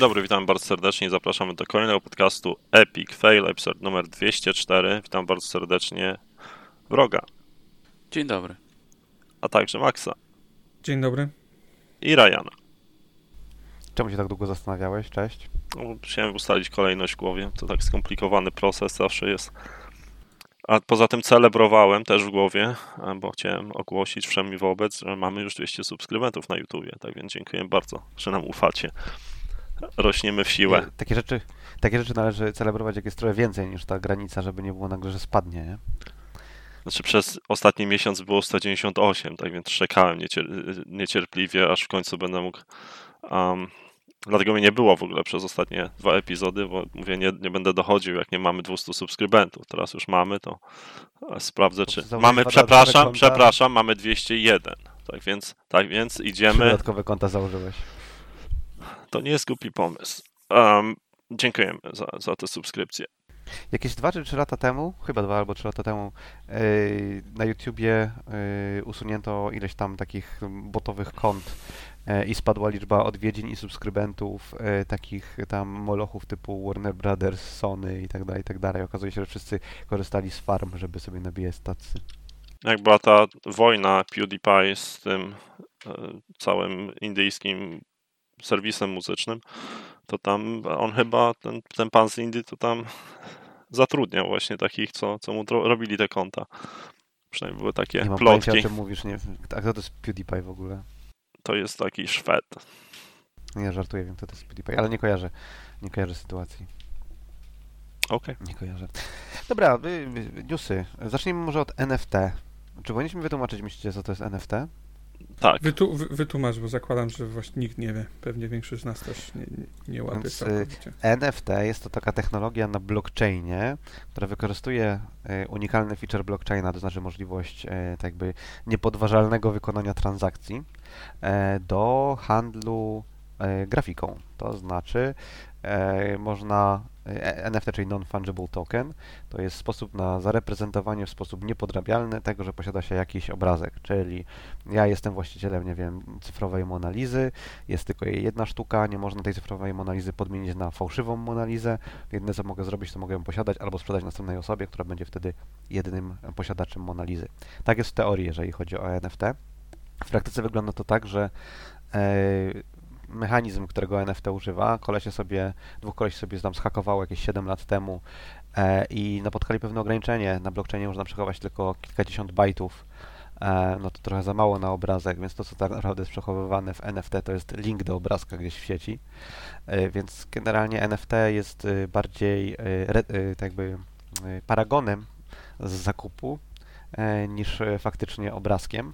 Dzień dobry, witam bardzo serdecznie i zapraszamy do kolejnego podcastu Epic Fail, episode numer 204. Witam bardzo serdecznie Wroga, Dzień dobry. a także Maxa Dzień dobry. i Ryana. Czemu się tak długo zastanawiałeś? Cześć. No, Musiałem ustalić kolejność w głowie, to tak skomplikowany proces zawsze jest. A poza tym celebrowałem też w głowie, bo chciałem ogłosić wszemi wobec, że mamy już 200 subskrybentów na YouTubie, tak więc dziękuję bardzo, że nam ufacie. Rośniemy w siłę. Takie rzeczy, takie rzeczy należy celebrować, jak jest trochę więcej niż ta granica, żeby nie było nagle, że spadnie, nie? Znaczy przez ostatni miesiąc było 198, tak więc czekałem niecier- niecierpliwie, aż w końcu będę mógł. Um, dlatego mnie nie było w ogóle przez ostatnie dwa epizody, bo mówię, nie, nie będę dochodził, jak nie mamy 200 subskrybentów. Teraz już mamy, to e, sprawdzę, czy. Mamy, przepraszam, konta. przepraszam, mamy 201. Tak więc, tak więc Trzy idziemy. dodatkowe konta założyłeś. To nie jest głupi pomysł. Um, dziękujemy za, za te subskrypcje. Jakieś dwa czy trzy lata temu, chyba dwa albo trzy lata temu, yy, na YouTubie yy, usunięto ileś tam takich botowych kont yy, i spadła liczba odwiedzin i subskrybentów yy, takich tam molochów typu Warner Brothers, Sony i tak dalej, i tak dalej. Okazuje się, że wszyscy korzystali z farm, żeby sobie nabijać stacy. jak była ta wojna PewDiePie z tym e, całym indyjskim serwisem muzycznym, to tam on chyba, ten, ten pan z Indii, to tam zatrudniał właśnie takich, co, co mu robili te konta. Przynajmniej były takie Nie mam pojęcia, o plotki. czym mówisz. Nie, a kto to jest PewDiePie w ogóle? To jest taki Szwed. Nie żartuję, wiem, kto to jest PewDiePie, ale nie kojarzę. Nie kojarzę sytuacji. Okej. Nie kojarzę. Dobra, y, y, newsy. Zacznijmy może od NFT. Czy powinniśmy wytłumaczyć, myślicie, co to jest NFT? Tak. Wytu, wy, wytłumacz, bo zakładam, że właśnie nikt nie wie. Pewnie większość z nas też nie, nie, łapie Więc, y, całkowicie. NFT jest to taka technologia na blockchainie, która wykorzystuje y, unikalny feature blockchaina, to znaczy możliwość y, tak jakby niepodważalnego wykonania transakcji do handlu grafiką. To znaczy można NFT, czyli non-fungible token, to jest sposób na zareprezentowanie w sposób niepodrabialny tego, że posiada się jakiś obrazek, czyli ja jestem właścicielem, nie wiem, cyfrowej Monalizy, jest tylko jej jedna sztuka, nie można tej cyfrowej Monalizy podmienić na fałszywą Monalizę. Jedyne co mogę zrobić, to mogę ją posiadać albo sprzedać następnej osobie, która będzie wtedy jedynym posiadaczem Monalizy. Tak jest w teorii, jeżeli chodzi o NFT. W praktyce wygląda to tak, że e, mechanizm, którego NFT używa, kolesie sobie, dwóch kolesi sobie tam zhakowało jakieś 7 lat temu e, i napotkali pewne ograniczenie. Na blockchainie można przechować tylko kilkadziesiąt bajtów e, no to trochę za mało na obrazek, więc to, co tak naprawdę jest przechowywane w NFT, to jest link do obrazka gdzieś w sieci. E, Więc generalnie NFT jest y, bardziej y, re- y, tak jakby paragonem z zakupu niż y, faktycznie obrazkiem.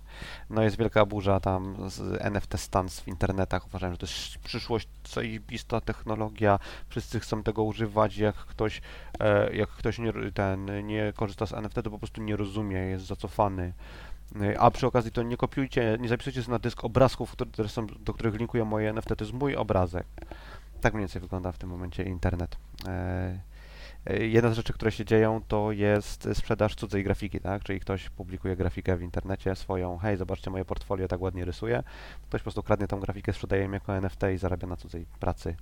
No jest wielka burza tam z NFT stans w internetach. Uważam, że to jest przyszłość, zajebista technologia. Wszyscy chcą tego używać. Jak ktoś, e, jak ktoś nie, ten, nie korzysta z NFT, to po prostu nie rozumie, jest zacofany. A przy okazji to nie kopiujcie, nie zapisujcie sobie na dysk obrazków, które są, do których linkuję moje NFT, to jest mój obrazek. Tak mniej więcej wygląda w tym momencie internet. E, Jedna z rzeczy, które się dzieją, to jest sprzedaż cudzej grafiki, tak? Czyli ktoś publikuje grafikę w internecie swoją, hej, zobaczcie moje portfolio, tak ładnie rysuje. Ktoś po prostu kradnie tą grafikę, sprzedaje ją jako NFT i zarabia na cudzej pracy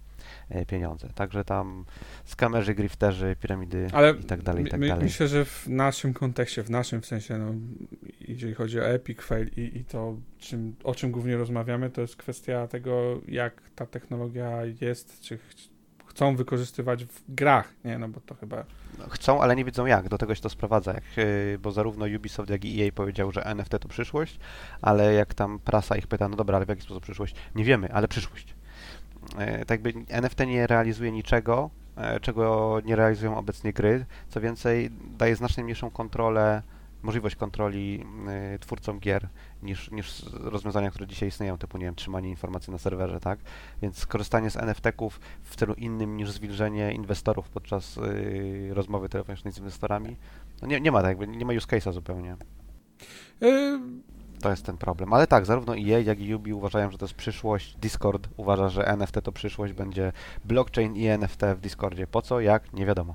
e, pieniądze. Także tam skamerzy, grifterzy, piramidy Ale i tak dalej, i tak my, dalej. myślę, że w naszym kontekście, w naszym w sensie, no, jeżeli chodzi o Epic Fail i, i to, czym, o czym głównie rozmawiamy, to jest kwestia tego, jak ta technologia jest, czy chcą wykorzystywać w grach, nie? No bo to chyba Chcą, ale nie wiedzą jak. Do tego się to sprowadza. Jak, yy, bo zarówno Ubisoft, jak i EA powiedział, że NFT to przyszłość, ale jak tam prasa ich pyta, no dobra, ale w jaki sposób przyszłość? Nie wiemy, ale przyszłość. Yy, tak jakby NFT nie realizuje niczego, yy, czego nie realizują obecnie gry. Co więcej, daje znacznie mniejszą kontrolę, możliwość kontroli yy, twórcom gier niż, niż rozwiązania, które dzisiaj istnieją, typu, nie wiem, trzymanie informacji na serwerze, tak? Więc korzystanie z NFT-ków w celu innym niż zwilżenie inwestorów podczas yy, rozmowy telefonicznej z inwestorami, no nie, nie ma tak, jakby nie ma use case'a zupełnie. Yy, To jest ten problem. Ale tak, zarówno EA, jak i Ubi uważają, że to jest przyszłość. Discord uważa, że NFT to przyszłość, będzie blockchain i NFT w Discordzie. Po co? Jak? Nie wiadomo.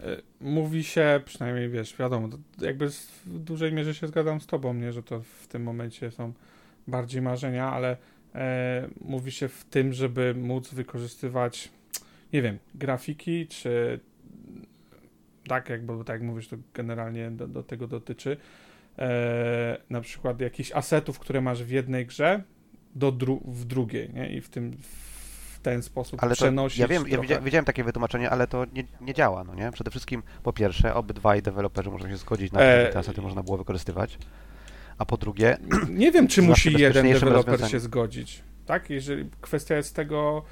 Yy, mówi się, przynajmniej wiesz, wiadomo, jakby w dużej mierze się zgadzam z tobą, nie? Że to w tym momencie są bardziej marzenia, ale e, mówi się w tym, żeby móc wykorzystywać, nie wiem, grafiki, czy tak, jakby tak jak mówisz, to generalnie do, do tego dotyczy. E, na przykład jakichś asetów, które masz w jednej grze, do dru w drugiej, nie? I w tym w ten sposób Ale przenosić ja wiem, ja trochę. widzia- widziałem takie wytłumaczenie, ale to nie, nie działa, no nie? Przede wszystkim, po pierwsze, obydwaj deweloperzy muszą się zgodzić na to, E, żeby te asety można było wykorzystywać. A po drugie, Nie wiem, czy Znaczy musi jeden deweloper się zgodzić. Tak? Jeżeli kwestia jest tego.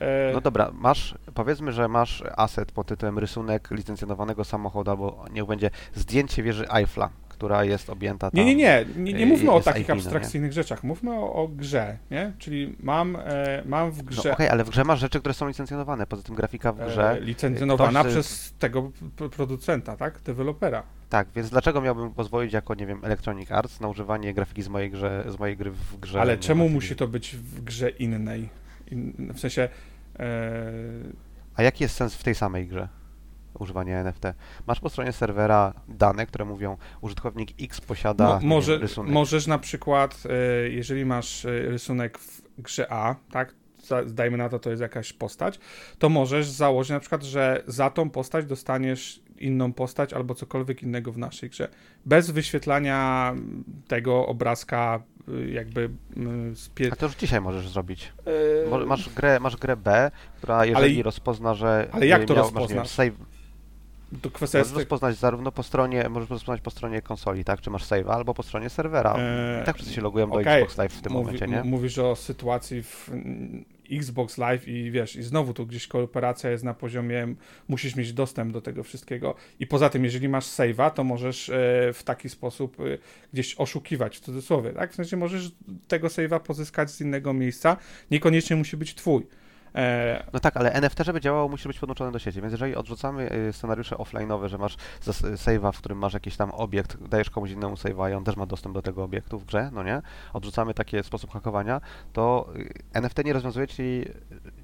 E, no dobra, masz, powiedzmy, że masz aset pod tytułem rysunek licencjonowanego samochodu, albo niech będzie zdjęcie wieży Eiffla, która jest objęta tam. nie, nie, nie. Nie, nie y, mówmy o takich IP, no nie? abstrakcyjnych rzeczach. Mówmy o, o grze, nie? Czyli mam, e, mam w No grze okej, ale w grze masz rzeczy, które są licencjonowane. Poza tym grafika w e, grze. licencjonowana ktoś, y, przez tego producenta, tak? Dewelopera. Tak, więc dlaczego miałbym pozwolić jako, nie wiem, Electronic Arts na używanie grafiki z mojej, grze, z mojej gry w grze? Ale nie czemu musi to być w grze innej? In, w sensie. E, A jaki jest sens w tej samej grze? Używanie NFT. Masz po stronie serwera dane, które mówią, użytkownik X posiada Mo, może, wiem, rysunek. możesz na przykład, e, jeżeli masz e, rysunek w grze A, tak, zdajmy na to, to jest jakaś postać, to możesz założyć na przykład, że za tą postać dostaniesz inną postać albo cokolwiek innego w naszej grze. Bez wyświetlania tego obrazka y, jakby y, z pie... A to już dzisiaj możesz zrobić. e, Masz grę, masz grę B, która jeżeli i- rozpozna, że ale jak y, to miał, masz, nie wiem, rozpoznasz? save, to kwestia możesz jest... tego- rozpoznać zarówno po stronie, możesz rozpoznać po stronie konsoli, tak, czy masz save, albo po stronie serwera. e, I tak wszyscy się logują do okej, Xbox Live w tym Mówi- momencie, nie? Mówisz o sytuacji w mm, Xbox Live i wiesz, i znowu tu gdzieś kooperacja jest na poziomie, musisz mieć dostęp do tego wszystkiego. I poza tym, jeżeli masz save'a, to możesz e, w taki sposób e, gdzieś oszukiwać, w cudzysłowie, tak? W sensie możesz tego save'a pozyskać z innego miejsca, niekoniecznie musi być twój. E, No tak, ale NFT, żeby działało, musi być podłączone do sieci. Więc jeżeli odrzucamy y, scenariusze offline'owe, że masz zas- save'a, w którym masz jakiś tam obiekt, dajesz komuś innemu save'a i on też ma dostęp do tego obiektu w grze, no nie? Odrzucamy taki sposób hakowania, to NFT nie rozwiązuje ci,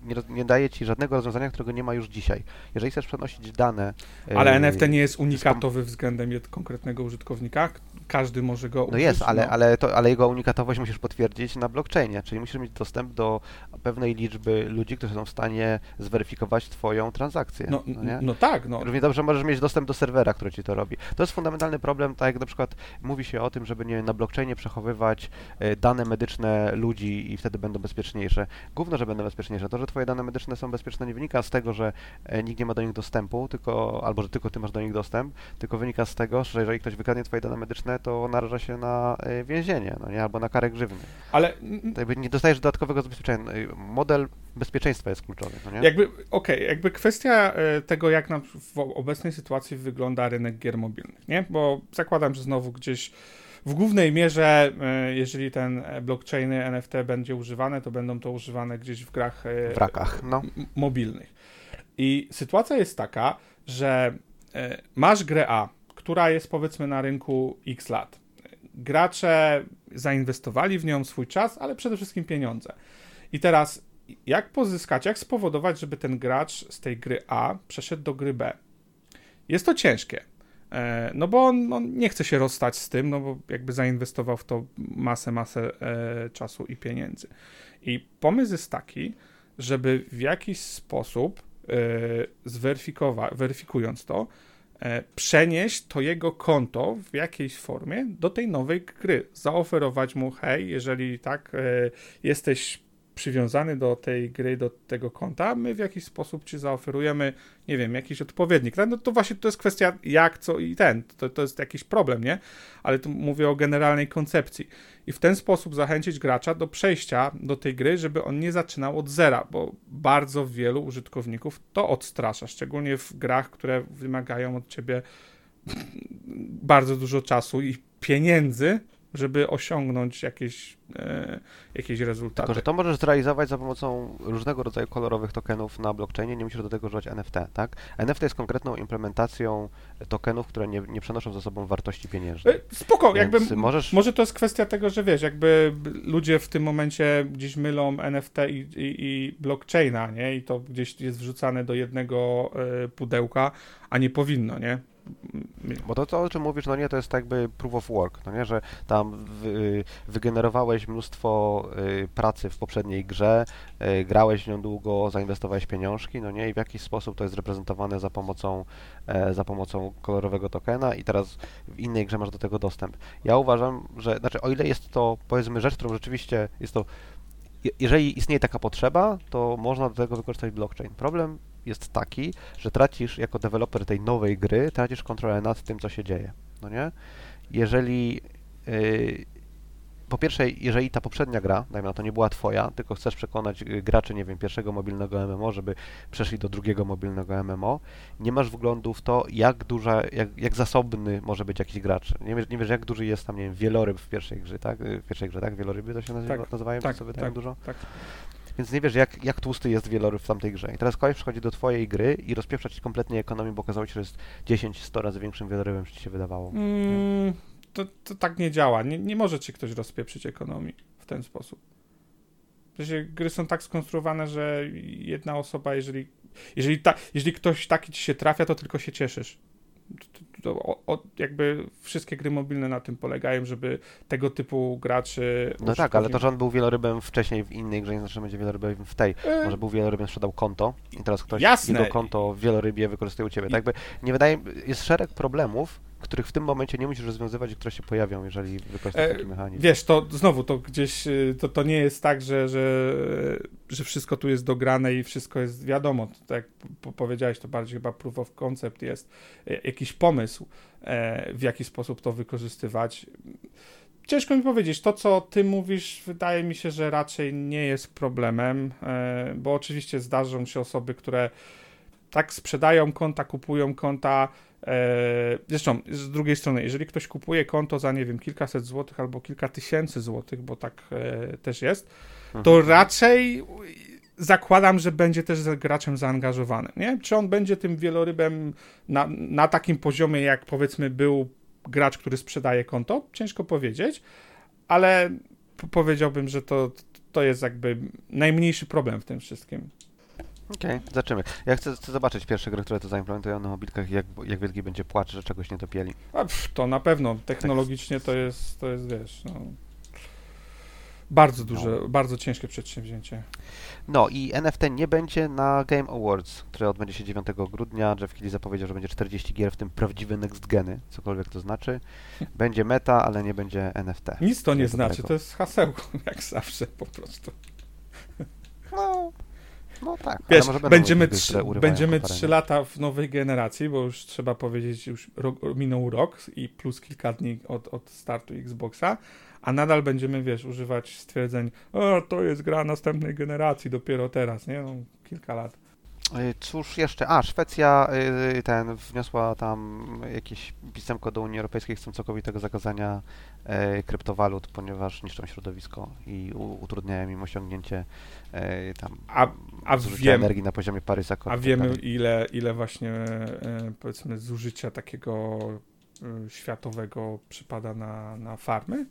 nie, nie daje ci żadnego rozwiązania, którego nie ma już dzisiaj. Jeżeli chcesz przenosić dane... y, ale NFT nie jest unikatowy względem konkretnego użytkownika, każdy może go No użyć. jest, ale, no. ale, to, ale jego unikatowość musisz potwierdzić na blockchainie, czyli musisz mieć dostęp do pewnej liczby ludzi, którzy są w stanie zweryfikować twoją transakcję. No, no no tak, no. Równie dobrze możesz mieć dostęp do serwera, który ci to robi. To jest fundamentalny problem, tak jak na przykład mówi się o tym, żeby nie na blockchainie przechowywać e, dane medyczne ludzi i wtedy będą bezpieczniejsze. Gówno, że będą bezpieczniejsze. To, że twoje dane medyczne są bezpieczne nie wynika z tego, że e, nikt nie ma do nich dostępu, tylko, albo że tylko ty masz do nich dostęp, tylko wynika z tego, że jeżeli ktoś wykradnie twoje dane medyczne, to naraża się na e, więzienie, no nie, albo na karę grzywny. Ale jakby nie dostajesz dodatkowego zabezpieczenia. E, Model bezpieczeństwa jest kluczowy, no nie? Jakby, okej, jakby kwestia e, tego, jak na, w obecnej sytuacji wygląda rynek gier mobilnych, nie? Bo zakładam, że znowu gdzieś w głównej mierze, e, jeżeli ten blockchainy NFT będzie używane, to będą to używane gdzieś w grach e, W rakach, no. mobilnych. I sytuacja jest taka, że e, masz grę A, która jest powiedzmy na rynku X lat. Gracze zainwestowali w nią swój czas, ale przede wszystkim pieniądze. I teraz, jak pozyskać, jak spowodować, żeby ten gracz z tej gry A przeszedł do gry B? Jest to ciężkie. E, No bo on, on nie chce się rozstać z tym, no bo jakby zainwestował w to masę, masę e, czasu i pieniędzy. I pomysł jest taki, żeby w jakiś sposób e, zweryfikować, weryfikując to, przenieść to jego konto w jakiejś formie do tej nowej gry. Zaoferować mu, hej, jeżeli tak jesteś przywiązany do tej gry, do tego konta, my w jakiś sposób ci zaoferujemy, nie wiem, jakiś odpowiednik. No to właśnie to jest kwestia jak, co i ten. To, to jest jakiś problem, nie? Ale tu mówię o generalnej koncepcji. I w ten sposób zachęcić gracza do przejścia do tej gry, żeby on nie zaczynał od zera, bo bardzo wielu użytkowników to odstrasza, szczególnie w grach, które wymagają od ciebie bardzo dużo czasu i pieniędzy, żeby osiągnąć jakieś, e, jakieś rezultaty. Tylko, że to możesz zrealizować za pomocą różnego rodzaju kolorowych tokenów na blockchainie, nie musisz do tego używać NFT, tak? NFT jest konkretną implementacją tokenów, które nie, nie przenoszą ze sobą wartości pieniężnej. E, Spoko, Więc jakby możesz- może to jest kwestia tego, że wiesz, jakby ludzie w tym momencie gdzieś mylą NFT i, i, i blockchaina, nie? I to gdzieś jest wrzucane do jednego e, pudełka, a nie powinno, nie? Bo to, to, o czym mówisz, no nie, to jest jakby proof of work, no nie, że tam wy, wygenerowałeś mnóstwo y, pracy w poprzedniej grze, y, grałeś w nią długo, zainwestowałeś pieniążki, no nie, i w jakiś sposób to jest reprezentowane za pomocą, e, za pomocą kolorowego tokena i teraz w innej grze masz do tego dostęp. Ja uważam, że, znaczy o ile jest to, powiedzmy, rzecz, którą rzeczywiście jest to jeżeli istnieje taka potrzeba, to można do tego wykorzystać blockchain. Problem jest taki, że tracisz jako deweloper tej nowej gry, tracisz kontrolę nad tym, co się dzieje. No nie? Jeżeli yy, po pierwsze, jeżeli ta poprzednia gra, dajmy na to, nie była twoja, tylko chcesz przekonać y, graczy, nie wiem, pierwszego mobilnego MMO, żeby przeszli do drugiego mobilnego MMO, nie masz wglądu w to, jak duża, jak, jak zasobny może być jakiś gracz. Nie wiesz, nie wiesz, jak duży jest tam, nie wiem, wieloryb w pierwszej grze, tak? W pierwszej grze, tak? Wieloryby to się nazywa, Tak, nazywają, tak, tak, tak dużo? tak. Więc nie wiesz, jak, jak tłusty jest wieloryb w tamtej grze. I teraz koleś przychodzi do twojej gry i rozpieprza ci kompletnie ekonomię, bo okazało się, że jest 10-100 razy większym wielorybem, niż ci się wydawało. Mm, to, to tak nie działa. Nie, nie może ci ktoś rozpieprzyć ekonomii w ten sposób. Sensie gry są tak skonstruowane, że jedna osoba, jeżeli, jeżeli, ta, jeżeli ktoś taki ci się trafia, to tylko się cieszysz. To, o, o, jakby wszystkie gry mobilne na tym polegają, żeby tego typu graczy. No tak, ale to, że on był wielorybem wcześniej w innej grze, nie znaczy, że będzie wielorybem w tej. E, Może był wielorybem, sprzedał konto i teraz ktoś Jasne. jego konto w wielorybie wykorzystuje u ciebie. I- Tak jakby nie wydaje, jest szereg problemów, których w tym momencie nie musisz rozwiązywać i które się pojawią, jeżeli wykorzystasz E, taki mechanizm. Wiesz, to znowu to gdzieś y, to, to nie jest tak, że, że, że wszystko tu jest dograne i wszystko jest wiadomo. To, tak jak po- powiedziałeś, to bardziej chyba proof of concept jest e, jakiś pomysł, e, w jaki sposób to wykorzystywać. Ciężko mi powiedzieć, to co ty mówisz, wydaje mi się, że raczej nie jest problemem, e, bo oczywiście zdarzą się osoby, które tak sprzedają konta, kupują konta. E, zresztą z drugiej strony, jeżeli ktoś kupuje konto za nie wiem, kilkaset złotych albo kilka tysięcy złotych, bo tak też jest, to Mhm. raczej zakładam, że będzie też graczem zaangażowanym. Nie? Czy on będzie tym wielorybem na, na takim poziomie, jak powiedzmy był gracz, który sprzedaje konto? Ciężko powiedzieć, ale powiedziałbym, że to, to jest jakby najmniejszy problem w tym wszystkim. Okej, zobaczymy. Ja chcę, chcę zobaczyć pierwsze gry, które to zaimplementują na mobilkach jak, jak wielki będzie płacz, że czegoś nie dopieli. A, pff, to na pewno technologicznie to jest, to jest wiesz, no, bardzo duże, No. bardzo ciężkie przedsięwzięcie. No i NFT nie będzie na Game Awards, które odbędzie się 9 grudnia. Jeff Keighley zapowiedział, że będzie 40 gier, w tym prawdziwe next geny, cokolwiek to znaczy. Będzie meta, ale nie będzie NFT. Nic to nie znaczy, to jest hasełko, jak zawsze po prostu. No, no tak. Wiesz, będziemy, trzy, będziemy. 3 lata w nowej generacji, bo już trzeba powiedzieć, już rok, minął rok i plus kilka dni od, od startu Xboxa, a nadal będziemy, wiesz, używać stwierdzeń, o, to jest gra następnej generacji dopiero teraz, nie? No, kilka lat. Y, Cóż jeszcze? A, Szwecja y, ten wniosła tam jakieś pisemko do Unii Europejskiej, chcą całkowitego zakazania e, kryptowalut, ponieważ niszczą środowisko i utrudniają im osiągnięcie e, tam A, a zużycia wiem, energii na poziomie Parysa. A wiemy, ile, ile właśnie, e, powiedzmy, zużycia takiego światowego przypada na, na farmy?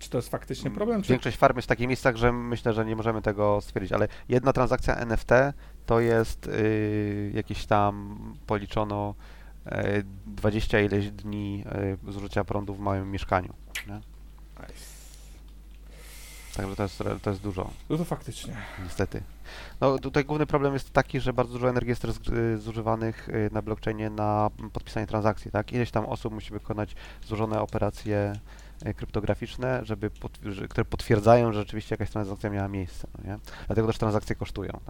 Czy to jest faktycznie problem? Czy... Większość farm jest w takich miejscach, że myślę, że nie możemy tego stwierdzić, ale jedna transakcja NFT to jest y, jakieś tam policzono y, 20 ileś dni y, zużycia prądu w małym mieszkaniu. Nie? Także to jest, to jest dużo, No to faktycznie. niestety. No tutaj główny problem jest taki, że bardzo dużo energii jest y, zużywanych y, na blockchainie na podpisanie transakcji, tak? Ileś tam osób musi wykonać złożone operacje kryptograficzne, żeby które potwierdzają, że rzeczywiście jakaś transakcja miała miejsce, no nie? Dlatego też transakcje kosztują.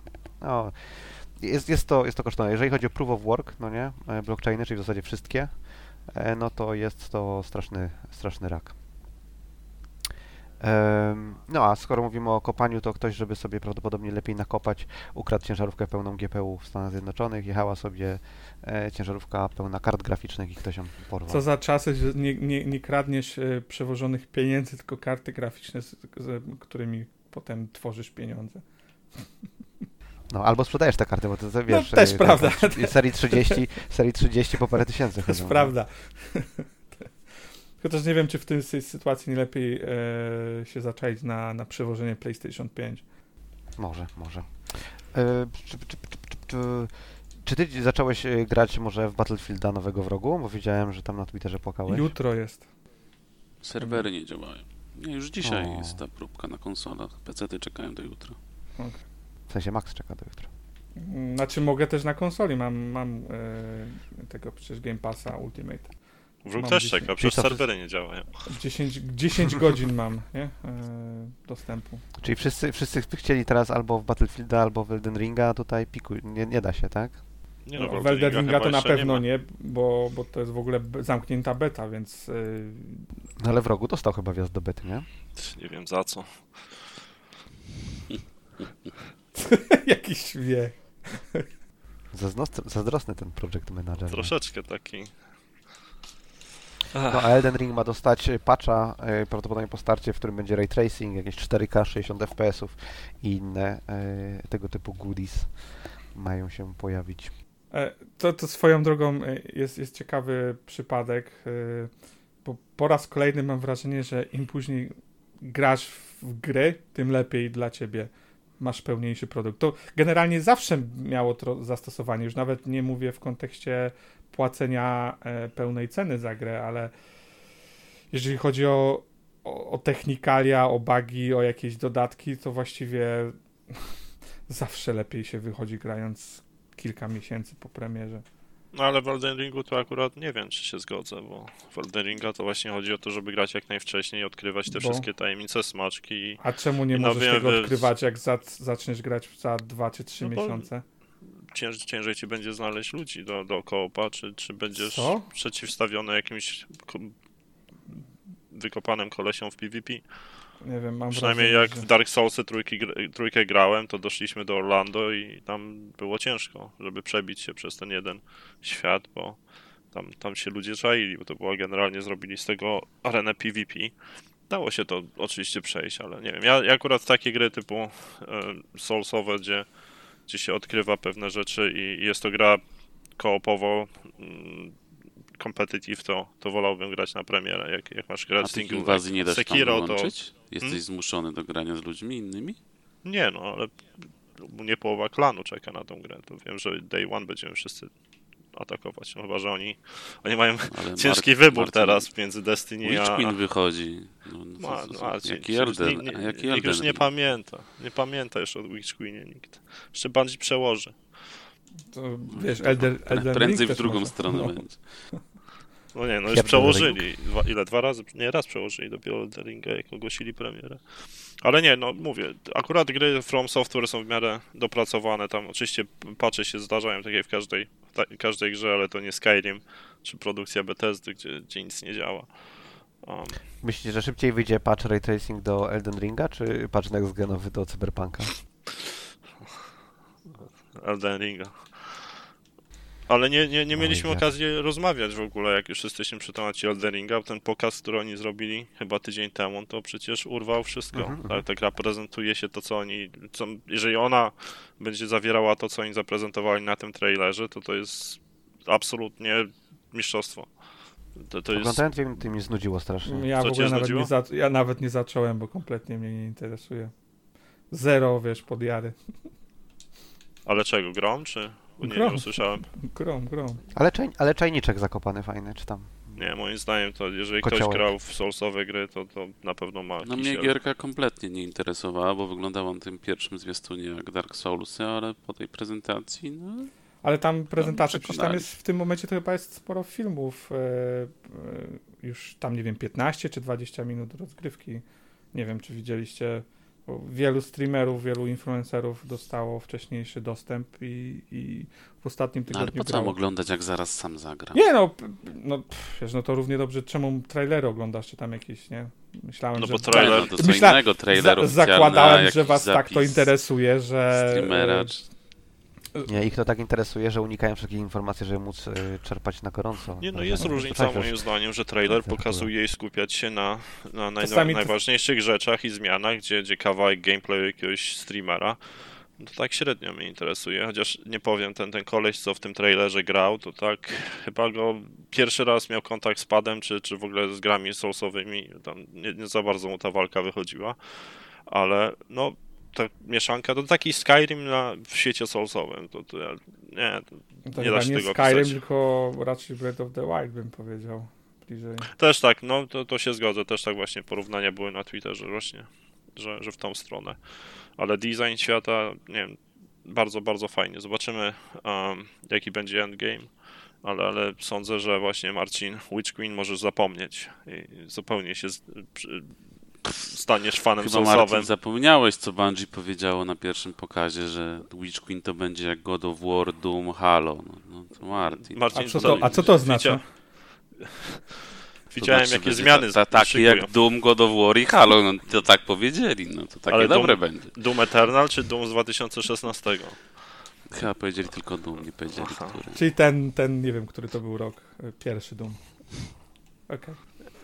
No, jest, jest, to, jest to kosztowne. Jeżeli chodzi o proof of work, no nie, e, blockchainy, czyli w zasadzie wszystkie, e, no to jest to straszny, straszny rak. No a skoro mówimy o kopaniu, to ktoś, żeby sobie prawdopodobnie lepiej nakopać, ukradł ciężarówkę pełną GPU w Stanach Zjednoczonych, jechała sobie e, ciężarówka pełna kart graficznych i ktoś ją porwał. Co za czasy, że nie, nie, nie kradniesz e, przewożonych pieniędzy, tylko karty graficzne, z, z, którymi potem tworzysz pieniądze. No albo sprzedajesz te karty, bo to, to wiesz... też e, prawda. Serii 30, serii 30 po parę tysięcy To jest chodzą. Prawda. Chociaż nie wiem, czy w tej sy- sytuacji nie lepiej e, się zaczaić na, na przewożenie PlayStation 5. Może, może. E, czy, czy, czy, czy, czy, Czy ty zacząłeś y, grać może w Battlefielda nowego wrogu? Bo widziałem, że tam na Twitterze płakałeś. Jutro jest. Serwery nie działają. Nie, już dzisiaj O. jest ta próbka na konsolach. PC-ty czekają do jutra. W sensie Max czeka do jutra. Znaczy mogę też na konsoli, mam, mam e, tego przecież Game Passa Ultimate. Wróg też dzisiaj- czeka, przecież serwery nie działają. 10, 10 godzin mam, nie? E, dostępu. Czyli wszyscy, wszyscy chcieli teraz albo w Battlefielda, albo w Elden Ringa, a tutaj piku, nie, nie da się, tak? Nie No, Wroga w Elden Ringa to na pewno ma. nie, bo, bo to jest w ogóle zamknięta beta, więc e, No ale wrogu dostał chyba wjazd do bety, nie? Nie wiem za co. jakiś wie. Zazdrosny, ten project manager. nie? Troszeczkę taki. No a Elden Ring ma dostać y, patcha y, prawdopodobnie po starcie, w którym będzie ray tracing, jakieś 4K, 60 FPS-ów i inne y, tego typu goodies mają się pojawić. E, To, to swoją drogą e, jest, jest ciekawy przypadek, e, bo po raz kolejny mam wrażenie, że im później grasz w gry, tym lepiej dla ciebie. Masz pełniejszy produkt. To generalnie zawsze miało to zastosowanie. Już nawet nie mówię w kontekście płacenia e, pełnej ceny za grę, ale jeżeli chodzi o, o, o technikalia, o bugi, o jakieś dodatki, to właściwie zawsze lepiej się wychodzi grając kilka miesięcy po premierze. No ale w Elden Ringu to akurat nie wiem, czy się zgodzę, bo w Elden Ringa to właśnie chodzi o to, żeby grać jak najwcześniej, odkrywać te Bo- wszystkie tajemnice, smaczki i A czemu nie No możesz tego odkrywać, jak za, zaczniesz grać za dwa czy trzy No bo- miesiące? cięż, ciężej ci będzie znaleźć ludzi do, do koopa, czy, czy będziesz Co? przeciwstawiony jakimś ko- wykopanym kolesiom w PvP. Nie wiem, mam Przynajmniej wrażenie, jak że... w Dark Soulsy trójki, trójkę grałem, to doszliśmy do Orlando i tam było ciężko, żeby przebić się przez ten jeden świat, bo tam, tam się ludzie czaili, bo to była generalnie zrobili z tego arenę PvP. Dało się to oczywiście przejść, ale nie wiem. Ja, ja akurat takie gry typu e, Soulsowe, gdzie, gdzie się odkrywa pewne rzeczy i jest to gra koopowo mm, competitive, to, to wolałbym grać na premierę. Jak, jak masz A grać tych single, inwazji nie da się tam Sekiro, to? Jesteś Hmm? zmuszony do grania z ludźmi innymi? Nie no, ale nie połowa klanu czeka na tą grę. To wiem, że day one będziemy wszyscy atakować. No chyba, że oni, oni mają Ale ciężki Mark- wybór Marcin, teraz między Destiny Witch a... Queen wychodzi. No, no, Ma, co- Marcin, jaki przecież Elden, nikt, a nie, jaki nikt Elden już nie pamięta. Nie pamięta jeszcze o Witch Queenie nikt. Jeszcze Bungie przełoży. To, wiesz, Elder, Pre- Elden Prędzej w drugą może. stronę No. będzie. No nie, no już przełożyli. Dwa, ile? Dwa razy? Nie, raz przełożyli dopiero Elden Ringa, jak ogłosili premierę. Ale nie, no mówię, akurat gry From Software są w miarę dopracowane. Tam oczywiście patche się zdarzają, tak jak w każdej, ta, każdej grze, ale to nie Skyrim czy produkcja Bethesdy, gdzie, gdzie nic nie działa. Um, Myślicie, że szybciej wyjdzie patch ray tracing do Elden Ringa, czy patch next genowy do Cyberpunka? Elden Ringa. Ale nie, nie, nie Oj, mieliśmy okazji rozmawiać w ogóle, jak już jesteśmy przy temacie Elden Ringa. Ten pokaz, który oni zrobili chyba tydzień temu, to przecież urwał wszystko. Mhm, tak, ta gra prezentuje się to, co oni... Co, jeżeli ona będzie zawierała to, co oni zaprezentowali na tym trailerze, to to jest absolutnie mistrzostwo. To, to jest... Oglądałem dwie minuty i mnie znudziło strasznie. Ja Co w ogóle nawet znudziło? nie, za, ja nawet nie zacząłem, bo kompletnie mnie nie interesuje. Zero, wiesz, podjary. Ale czego, grom, czy... Nie, nie Grom. usłyszałem. Grom, grom. Ale, czaj, ale czajniczek zakopany fajny, czy tam? Nie, moim zdaniem to jeżeli Kociołek. ktoś grał w Soulsowe gry, to, to na pewno ma No mnie gierka kompletnie nie interesowała, bo wyglądała na tym pierwszym zwiastunie jak Dark Soulsy, ale po tej prezentacji, no Ale tam prezentacja, przecież tam jest, w tym momencie to chyba jest sporo filmów, e, e, już tam, nie wiem, 15 czy 20 minut rozgrywki. Nie wiem, czy widzieliście, wielu streamerów, wielu influencerów dostało wcześniejszy dostęp i, i w ostatnim ale tygodniu po co grało. oglądać jak zaraz sam zagram? Nie no, no pff, wiesz, no to równie dobrze, czemu trailery oglądasz, czy tam jakieś, nie? Myślałem, No że... bo trailer- no to co Myśla- innego trailer za, zakładałem, że was tak to interesuje, że... Streamera, czy... Nie, ich to tak interesuje, że unikają wszelkich informacji, żeby móc y, czerpać na gorąco. Nie, no Że- jest że- różnica że- moim zdaniem, że trailer Tak, pokazuje i skupiać się na, na naj, to- najważniejszych rzeczach i zmianach, gdzie, gdzie kawałek gameplayu jakiegoś streamera, no to tak średnio mnie interesuje, chociaż nie powiem, ten, ten koleś, co w tym trailerze grał, to tak chyba go pierwszy raz miał kontakt z padem, czy, czy w ogóle z grami soulsowymi, tam nie, nie za bardzo mu ta walka wychodziła, ale no ta mieszanka to taki Skyrim na, w świecie Soulsowym. To, to nie, to Nie da się nie tego Skyrim, tylko raczej Breath of the Wild bym powiedział. Bliżej. Też tak, no to, to się zgodzę, też tak właśnie porównania były na Twitterze właśnie, że, że w tą stronę. Ale design świata, nie wiem, bardzo, bardzo fajnie. Zobaczymy, um, jaki będzie endgame, ale, ale sądzę, że właśnie Marcin, Witch Queen możesz zapomnieć i zupełnie się z, przy, staniesz fanem Chyba Martin Soulsowym. zapomniałeś, co Bungie powiedziało na pierwszym pokazie, że Witch Queen to będzie jak God of War, Doom, Halo. No, no to Martin. Marcin, A co to, a co to oznacza? Widziałem, znaczy, jakie zmiany ta, ta, Takie jak Doom, God of War i Halo. No, to tak powiedzieli. No to takie Ale dobre Doom- będzie. Doom Eternal czy Doom z 2016? Chyba powiedzieli tylko Doom, nie powiedzieli Aha. który. Czyli ten, ten, nie wiem, który to był rok. Pierwszy Doom. Okej.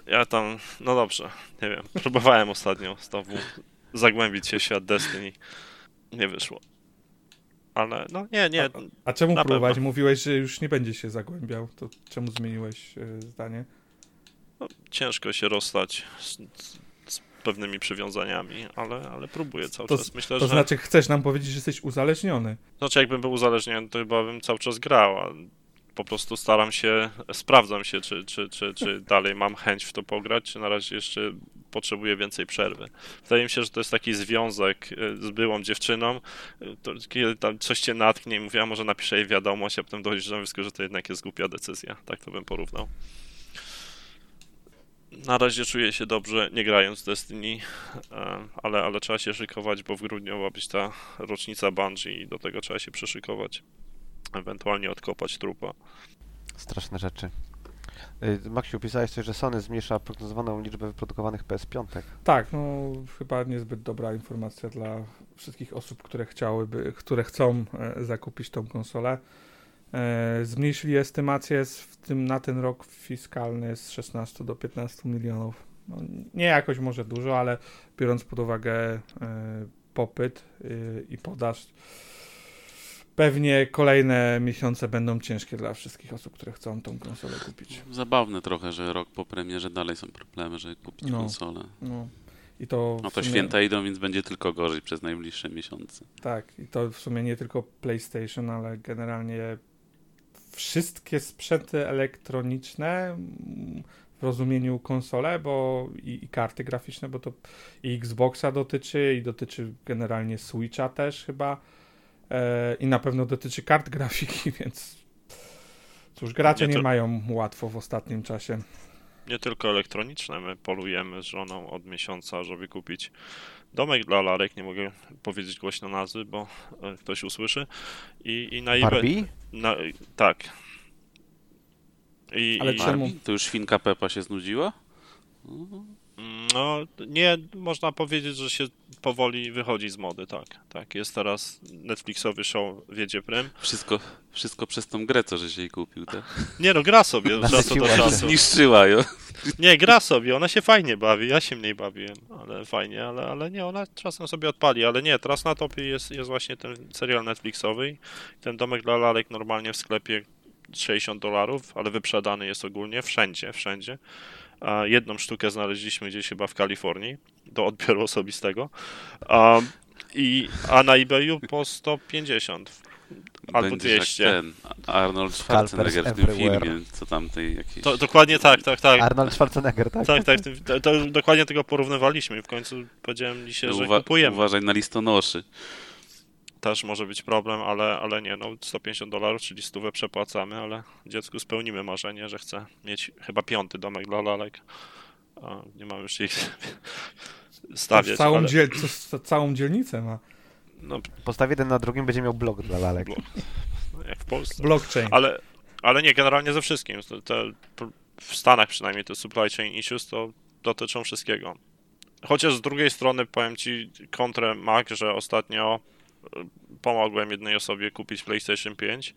Ja tam, no dobrze, nie wiem. Próbowałem ostatnio znowu zagłębić się w świat Destiny. Nie wyszło. Ale no nie, nie. A czemu Na próbować? pewno. Mówiłeś, że już nie będzie się zagłębiał. To czemu zmieniłeś y, zdanie? No, ciężko się rozstać z, z, z pewnymi przywiązaniami, ale, ale próbuję cały To- czas. Myślę, To że. znaczy, chcesz nam powiedzieć, że jesteś uzależniony. Znaczy, jakbym był uzależniony, to chyba bym cały czas grał. A po prostu staram się, sprawdzam się, czy, czy, czy, czy dalej mam chęć w to pograć, czy na razie jeszcze potrzebuję więcej przerwy. Wydaje mi się, że to jest taki związek y, z byłą dziewczyną, y, to, kiedy tam coś cię natknie i mówię, a może napiszę jej wiadomość, a potem dochodzisz do wniosku, że to jednak jest głupia decyzja. Tak to bym porównał. Na razie czuję się dobrze, nie grając Destiny, e, ale, ale trzeba się szykować, bo w grudniu ma być ta rocznica Bungie i do tego trzeba się przyszykować. Ewentualnie odkopać trupa. Straszne rzeczy. Y, Maksiu, pisałeś coś, że Sony zmniejsza prognozowaną liczbę wyprodukowanych PS5. Tak, no chyba niezbyt dobra informacja dla wszystkich osób, które chciałyby, które chcą e, zakupić tą konsolę. E, zmniejszyli estymację z, w tym, na ten rok fiskalny z 16 do 15 milionów. No, nie jakoś może dużo, ale biorąc pod uwagę e, popyt y, i podaż, pewnie kolejne miesiące będą ciężkie dla wszystkich osób, które chcą tą konsolę kupić. Zabawne trochę, że rok po premierze dalej są problemy, żeby kupić No. konsolę. No. I to, No to sumie- święta idą, więc będzie tylko gorzej przez najbliższe miesiące. Tak, i to w sumie nie tylko PlayStation, ale generalnie wszystkie sprzęty elektroniczne w rozumieniu konsole, bo i, i karty graficzne, bo to i Xboxa dotyczy, i dotyczy generalnie Switcha też chyba, i na pewno dotyczy kart grafiki, więc cóż, gracze Nie, nie to- mają łatwo w ostatnim czasie. Nie tylko elektroniczne, my polujemy z żoną od miesiąca, żeby kupić domek dla Larek. Nie mogę powiedzieć głośno nazwy, bo e, ktoś usłyszy. I, i na eBay. Na, tak. I, Ale i, czemu? To już świnka Pepa się znudziła? No, nie, można powiedzieć, że się powoli wychodzi z mody, tak. Tak, jest teraz Netflixowy show Wiedzie Prym. Wszystko, wszystko przez tą grę, co żeś jej kupił, tak? Nie no, gra sobie od czasu do czasu. Zniszczyła ją. Nie, gra sobie, ona się fajnie bawi, ja się mniej bawiłem, ale fajnie, ale, ale nie, ona czasem sobie odpali, ale nie, teraz na topie jest, jest właśnie ten serial Netflixowy, ten domek dla lalek normalnie w sklepie 60 dolarów, ale wyprzedany jest ogólnie, wszędzie, wszędzie. A jedną sztukę znaleźliśmy gdzieś chyba w Kalifornii, do odbioru osobistego, a, i, a na eBayu po 150. Albo Będziesz jak 200. ten Arnold Schwarzenegger w tym everywhere. filmie, co tamtej jakieś... To, dokładnie tak, tak, tak. Arnold Schwarzenegger, tak? Tak, tak, to, to dokładnie tego porównywaliśmy i w końcu powiedziałem dzisiaj, że Uwa- kupujemy. Uważaj na listonoszy. Też może być problem, ale, ale nie, no 150 dolarów, czyli stówę przepłacamy, ale dziecku spełnimy marzenie, że chce mieć chyba piąty domek dla lalek. A nie mam już ich stawiać, całą, ale, dziel, całą dzielnicę ma. no, Postaw jeden na drugim, będzie miał blog dla lalek. Blog. jak w Polsce. Blockchain. Ale, ale nie, generalnie ze wszystkim. Te, te, w Stanach przynajmniej te supply chain issues to dotyczą wszystkiego. Chociaż z drugiej strony powiem ci kontrę Mac, że ostatnio pomogłem jednej osobie kupić PlayStation 5,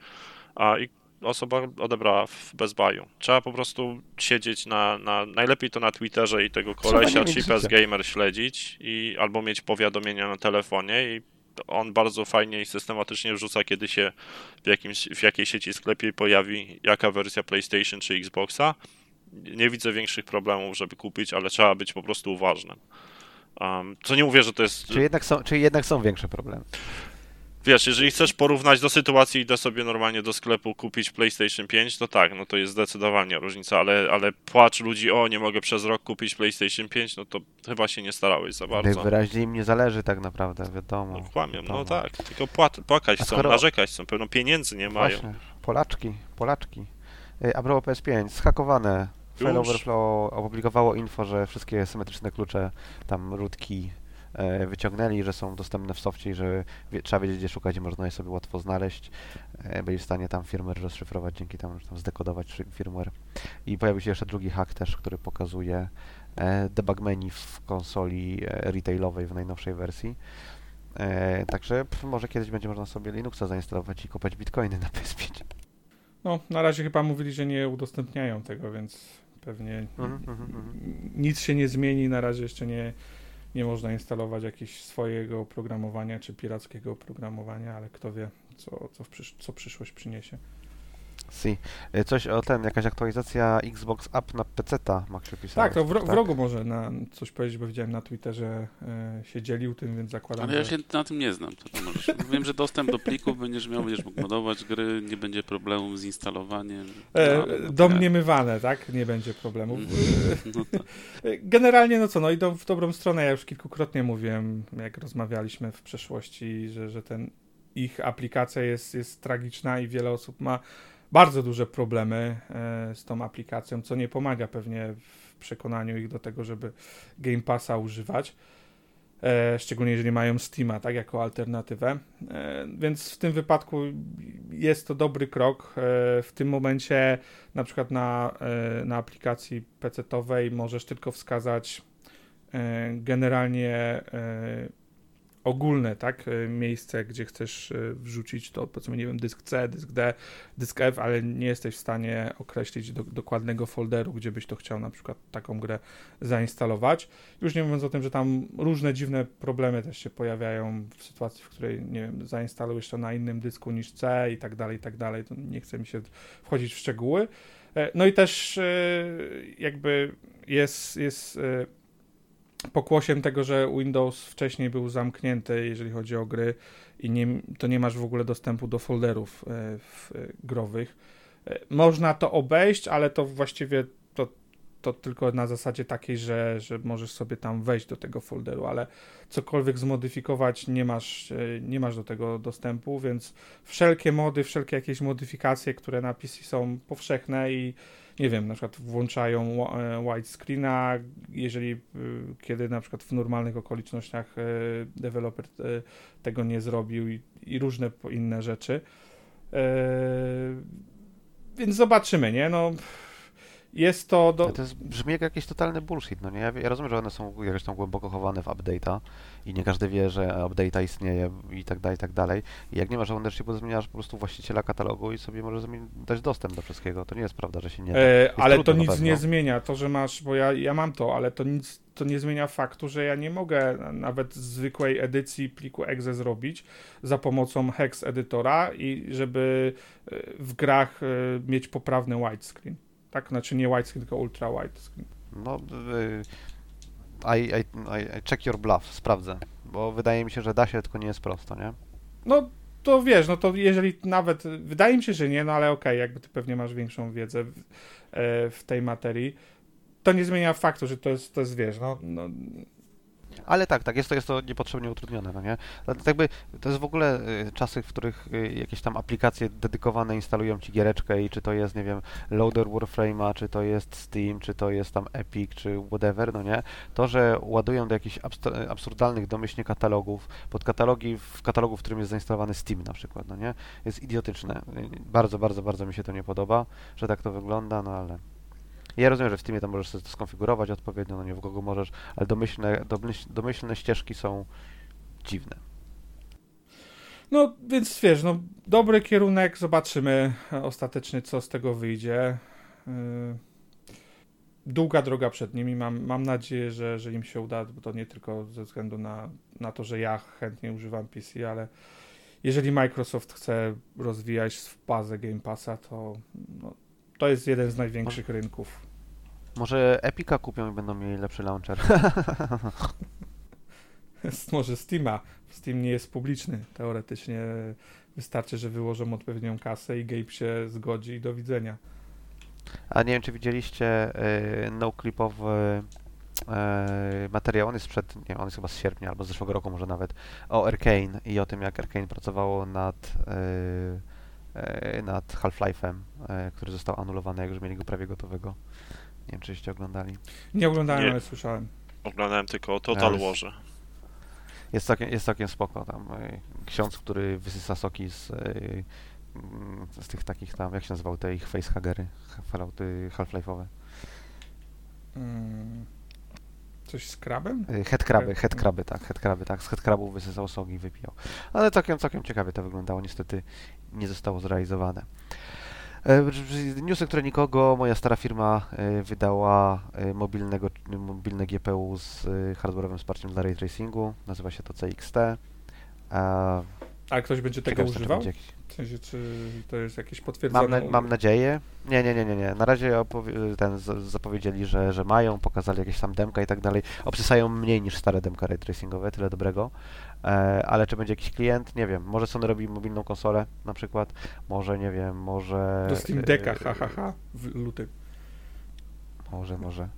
a i osoba odebrała w Best Buy'u. Trzeba po prostu siedzieć na, na najlepiej to na Twitterze i tego kolesia Cheapest. Gamer śledzić i albo mieć powiadomienia na telefonie i on bardzo fajnie i systematycznie wrzuca, kiedy się w, jakimś, w jakiej sieci sklepie pojawi jaka wersja PlayStation czy Xboxa. Nie widzę większych problemów, żeby kupić, ale trzeba być po prostu uważnym. Um, co nie mówię, że to jest. Czy jednak są, czy jednak są większe problemy? Wiesz, jeżeli chcesz porównać do sytuacji, idę sobie normalnie do sklepu kupić PlayStation 5, to tak, no to jest zdecydowanie różnica, ale, ale płacz ludzi, o nie mogę przez rok kupić PlayStation 5, no to chyba się nie starałeś za bardzo. Najwyraźniej im nie zależy tak naprawdę, wiadomo. No kłamią, no wiadomo. tak, tylko płat, płakać A chcą, skoro- narzekać chcą, pewno pieniędzy nie mają. Właśnie, Polaczki, Polaczki. Y, A propos PS5, zhakowane. File? Overflow opublikowało info, że wszystkie symetryczne klucze, tam rootki e, wyciągnęli, że są dostępne w softie i że wie, trzeba wiedzieć gdzie szukać i można je sobie łatwo znaleźć. E, Byli w stanie tam firmware rozszyfrować, dzięki temu, że tam zdekodować firmware. I pojawił się jeszcze drugi hack też, który pokazuje e, debug menu w konsoli e, retailowej w najnowszej wersji. E, także pff, może kiedyś będzie można sobie Linuxa zainstalować i kopać bitcoiny na PS5. No, na razie chyba mówili, że nie udostępniają tego, więc pewnie Mhm, mhm, mhm. nic się nie zmieni. Na razie jeszcze nie, nie można instalować jakiegoś swojego oprogramowania czy pirackiego oprogramowania, ale kto wie, co, co, przysz- co przyszłość przyniesie. Si. Y, Coś o ten, jakaś aktualizacja Xbox App na PC-ta, Max pisał. Tak, to w, ro- w rogu może na coś powiedzieć, bo widziałem na Twitterze e, się dzielił tym, więc zakładam, Ale ja że... się na tym nie znam. To, to możesz, wiem, że dostęp do plików będziesz miał, będziesz mógł modować gry, nie będzie problemu z instalowaniem. No, E, no, domniemywane, tak? Nie będzie problemów. tak. No to, E, Generalnie, no co, no idą w dobrą stronę. Ja już kilkukrotnie mówiłem, jak rozmawialiśmy w przeszłości, że, że ten ich aplikacja jest, jest tragiczna i wiele osób ma bardzo duże problemy e, z tą aplikacją, co nie pomaga pewnie w przekonaniu ich do tego, żeby Game Passa używać. E, szczególnie jeżeli mają Steama, tak, jako alternatywę. E, więc w tym wypadku jest to dobry krok. W tym momencie na przykład na, na aplikacji PC-owej możesz tylko wskazać generalnie ogólne, tak, e, miejsce, gdzie chcesz e, wrzucić to, powiedzmy, nie wiem, dysk C, dysk D, dysk F, ale nie jesteś w stanie określić do, dokładnego folderu, gdzie byś to chciał na przykład taką grę zainstalować. Już nie mówiąc o tym, że tam różne dziwne problemy też się pojawiają w sytuacji, w której, nie wiem, zainstalujesz to na innym dysku niż C i tak dalej, i tak dalej. To nie chce mi się wchodzić w szczegóły. E, No i też jakby jest, jest pokłosiem tego, że Windows wcześniej był zamknięty, jeżeli chodzi o gry i nie, to nie masz w ogóle dostępu do folderów e, e, growych. E, Można to obejść, ale to właściwie to, to tylko na zasadzie takiej, że, że możesz sobie tam wejść do tego folderu, ale cokolwiek zmodyfikować nie masz, nie masz do tego dostępu, więc wszelkie mody, wszelkie jakieś modyfikacje, które na PC są powszechne i nie wiem, na przykład włączają e, widescreena, jeżeli y, kiedy na przykład w normalnych okolicznościach e, deweloper e, tego nie zrobił i, i różne inne rzeczy. Więc zobaczymy, nie? No, jest to do, to jest, brzmi jak jakiś totalny bullshit, no nie? Ja, ja rozumiem, że one są jakoś tam głęboko chowane w update'a i nie każdy wie, że update'a istnieje i tak dalej, i tak dalej. I jak nie masz ownership, to zmieniasz po prostu właściciela katalogu i sobie możesz dać dostęp do wszystkiego. To nie jest prawda, że się nie. E, ale to nic nie zmienia. To, że masz, bo ja, ja mam to, ale to nic to nie zmienia faktu, że ja nie mogę na- nawet zwykłej edycji pliku exe zrobić za pomocą hex edytora i żeby e, w grach e, mieć poprawny widescreen. Tak, znaczy nie widescreen, tylko ultra widescreen. No, y, I, I, I, check your bluff, sprawdzę, bo wydaje mi się, że da się, tylko nie jest prosto, nie? No to wiesz, no to jeżeli nawet, wydaje mi się, że nie, no ale okej, jakby ty pewnie masz większą wiedzę w, e, w tej materii, to nie zmienia faktu, że to jest, to jest wiesz, no, no Ale tak, tak, jest to, jest to niepotrzebnie utrudnione, no nie? To jakby, to jest w ogóle y, czasy, w których y, jakieś tam aplikacje dedykowane instalują ci giereczkę i czy to jest, nie wiem, loader Warframe'a, czy to jest Steam, czy to jest tam Epic, czy whatever, no nie? To, że ładują do jakichś abst- absurdalnych domyślnie katalogów, pod katalogi w katalogu, w którym jest zainstalowany Steam na przykład, no nie? Jest idiotyczne. Y, Bardzo, bardzo, bardzo mi się to nie podoba, że tak to wygląda, no ale... Ja rozumiem, że w Steamie tam możesz sobie to skonfigurować odpowiednio, no nie w Google możesz, ale domyślne, domyśl, domyślne ścieżki są dziwne. No, więc wiesz, no, dobry kierunek, zobaczymy ostatecznie, co z tego wyjdzie. Yy, Długa droga przed nimi, mam, mam nadzieję, że, że im się uda, bo to nie tylko ze względu na, na to, że ja chętnie używam PC, ale jeżeli Microsoft chce rozwijać bazę Game Passa, to no, to jest jeden z największych rynków. Może Epica kupią i będą mieli lepszy launcher. może Steama. Steam nie jest publiczny. Teoretycznie wystarczy, że wyłożą odpowiednią kasę i Gabe się zgodzi i do widzenia. A nie wiem, czy widzieliście y, no-clipowy y, materiał, on jest sprzed, nie on jest chyba z sierpnia albo z zeszłego roku może nawet, o Arkane i o tym, jak Arkane pracowało nad, y, y, nad Half-Life'em, y, który został anulowany, jak już mieli go prawie gotowego. Nie wiem, czyście oglądali. Nie oglądałem, Nie. ale słyszałem. Oglądałem tylko Total Ale- Warze. Jest całkiem, jest całkiem spoko tam. y, Ksiądz, który wysysa soki z, y, mm, z tych takich tam, jak się nazywał te ich facehagery, Fallouty Half-Life'owe. Mm. Coś z krabem? Y, Headcraby, Head- headcraby, tak, headcraby, tak. Z headcrabów wysysał soki i wypijał. Ale całkiem, całkiem ciekawie to wyglądało. Niestety nie zostało zrealizowane. E, Newsy, które nikogo, moja stara firma e, wydała e, mobilnego, mobilne GPU z hardware'owym wsparciem dla ray tracingu. Nazywa się to CXT. E, A ktoś będzie tego ciekawe, używał? jakiś- W sensie, czy to jest jakieś potwierdzone? Mam, na, mam nadzieję. Nie, nie, nie, nie, nie. Na razie ten zapowiedzieli, że, że mają, pokazali jakieś tam demka i tak dalej. Obsysają mniej niż stare demka ray tracingowe, tyle dobrego. E, ale czy będzie jakiś klient? Nie wiem. Może Sony robi mobilną konsolę na przykład. Może, nie wiem, może... Do Steam Decka, e, ha, ha, ha, w lutym. Może, może.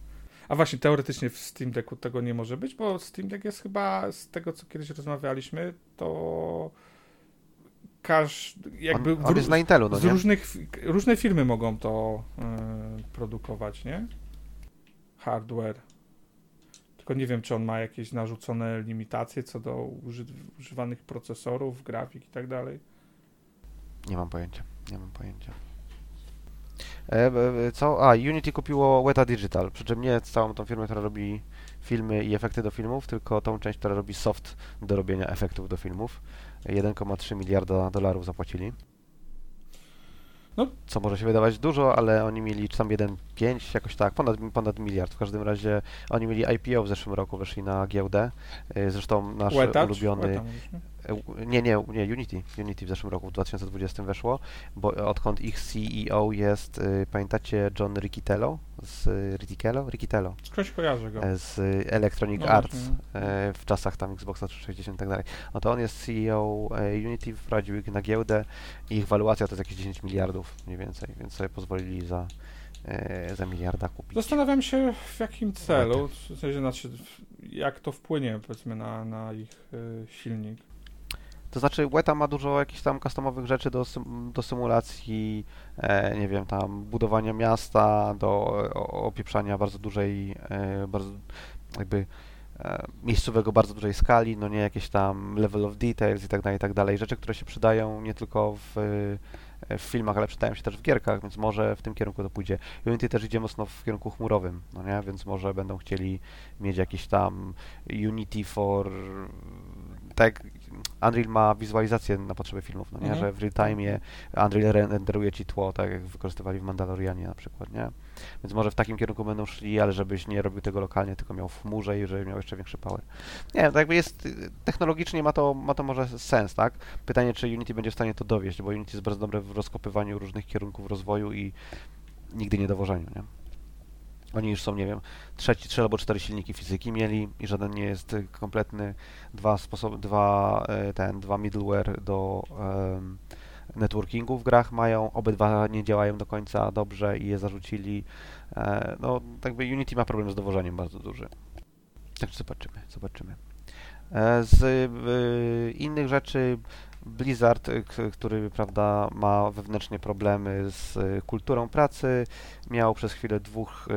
A właśnie, teoretycznie w Steam Decku tego nie może być, bo Steam Deck jest chyba, z tego co kiedyś rozmawialiśmy, to każdy, jakby on, on jest na Intelu, no z nie? różnych, różne firmy mogą to y, produkować, nie? Hardware. Tylko nie wiem, czy on ma jakieś narzucone limitacje co do uży używanych procesorów, grafik i tak dalej. Nie mam pojęcia. Nie mam pojęcia. E, e, co? A, Unity kupiło Weta Digital, przy czym nie całą tą firmę, która robi filmy i efekty do filmów, tylko tą część, która robi soft do robienia efektów do filmów. 1,3 miliarda dolarów zapłacili. No. Co może się wydawać dużo, ale oni mieli czy tam 1,5, jakoś tak, ponad, ponad miliard. W każdym razie oni mieli IPO w zeszłym roku, weszli na giełdę. E, Zresztą nasz ulubiony... Weta? E, Nie, nie, nie, Unity. Unity w zeszłym roku, w 2020 weszło, bo odkąd ich CEO jest, y, pamiętacie John Riccitello z y, Riccitello? Riccitello Skądś kojarzę go. e, z y, Electronic No, Arts e, w czasach tam Xboxa 360 i tak dalej. No to on jest CEO e, Unity, wprowadził ich na giełdę i ich waluacja to jest jakieś 10 miliardów mniej więcej, więc sobie pozwolili za, e, za miliarda kupić. Zastanawiam się w jakim celu, w sensie znaczy, jak to wpłynie powiedzmy na, na ich y, silnik. To znaczy Weta ma dużo jakichś tam customowych rzeczy do, do symulacji, e, nie wiem, tam budowania miasta, do opieprzania bardzo dużej, e, bardzo jakby e, miejscowego, bardzo dużej skali, no nie jakieś tam level of details i tak dalej, i tak dalej. Rzeczy, które się przydają nie tylko w, e, w filmach, ale przydają się też w gierkach, więc może w tym kierunku to pójdzie. Unity też idzie mocno w kierunku chmurowym, no nie, więc może będą chcieli mieć jakiś tam Unity for tak Unreal ma wizualizację na potrzeby filmów, no nie, Mhm. że w real time Unreal renderuje ci tło, tak jak wykorzystywali w Mandalorianie na przykład, nie? Więc może w takim kierunku będą szli, ale żebyś nie robił tego lokalnie, tylko miał w chmurze i żeby miał jeszcze większy power. Nie wiem, to jakby jest, technologicznie ma to, ma to może sens, tak? Pytanie, czy Unity będzie w stanie to dowieść, bo Unity jest bardzo dobre w rozkopywaniu różnych kierunków rozwoju i nigdy nie dowożeniu, nie? Oni już są, nie wiem, trzeci, trzy albo cztery silniki fizyki mieli i żaden nie jest y, kompletny. Dwa sposoby, dwa, e, ten, dwa middleware do em, networkingu w grach mają, obydwa nie działają do końca dobrze i je zarzucili. E, no, jakby Unity ma problem z dowożeniem bardzo duży. Także zobaczymy, zobaczymy. E, z y, innych rzeczy Blizzard, y, który prawda, ma wewnętrznie problemy z y, kulturą pracy, miał przez chwilę dwóch,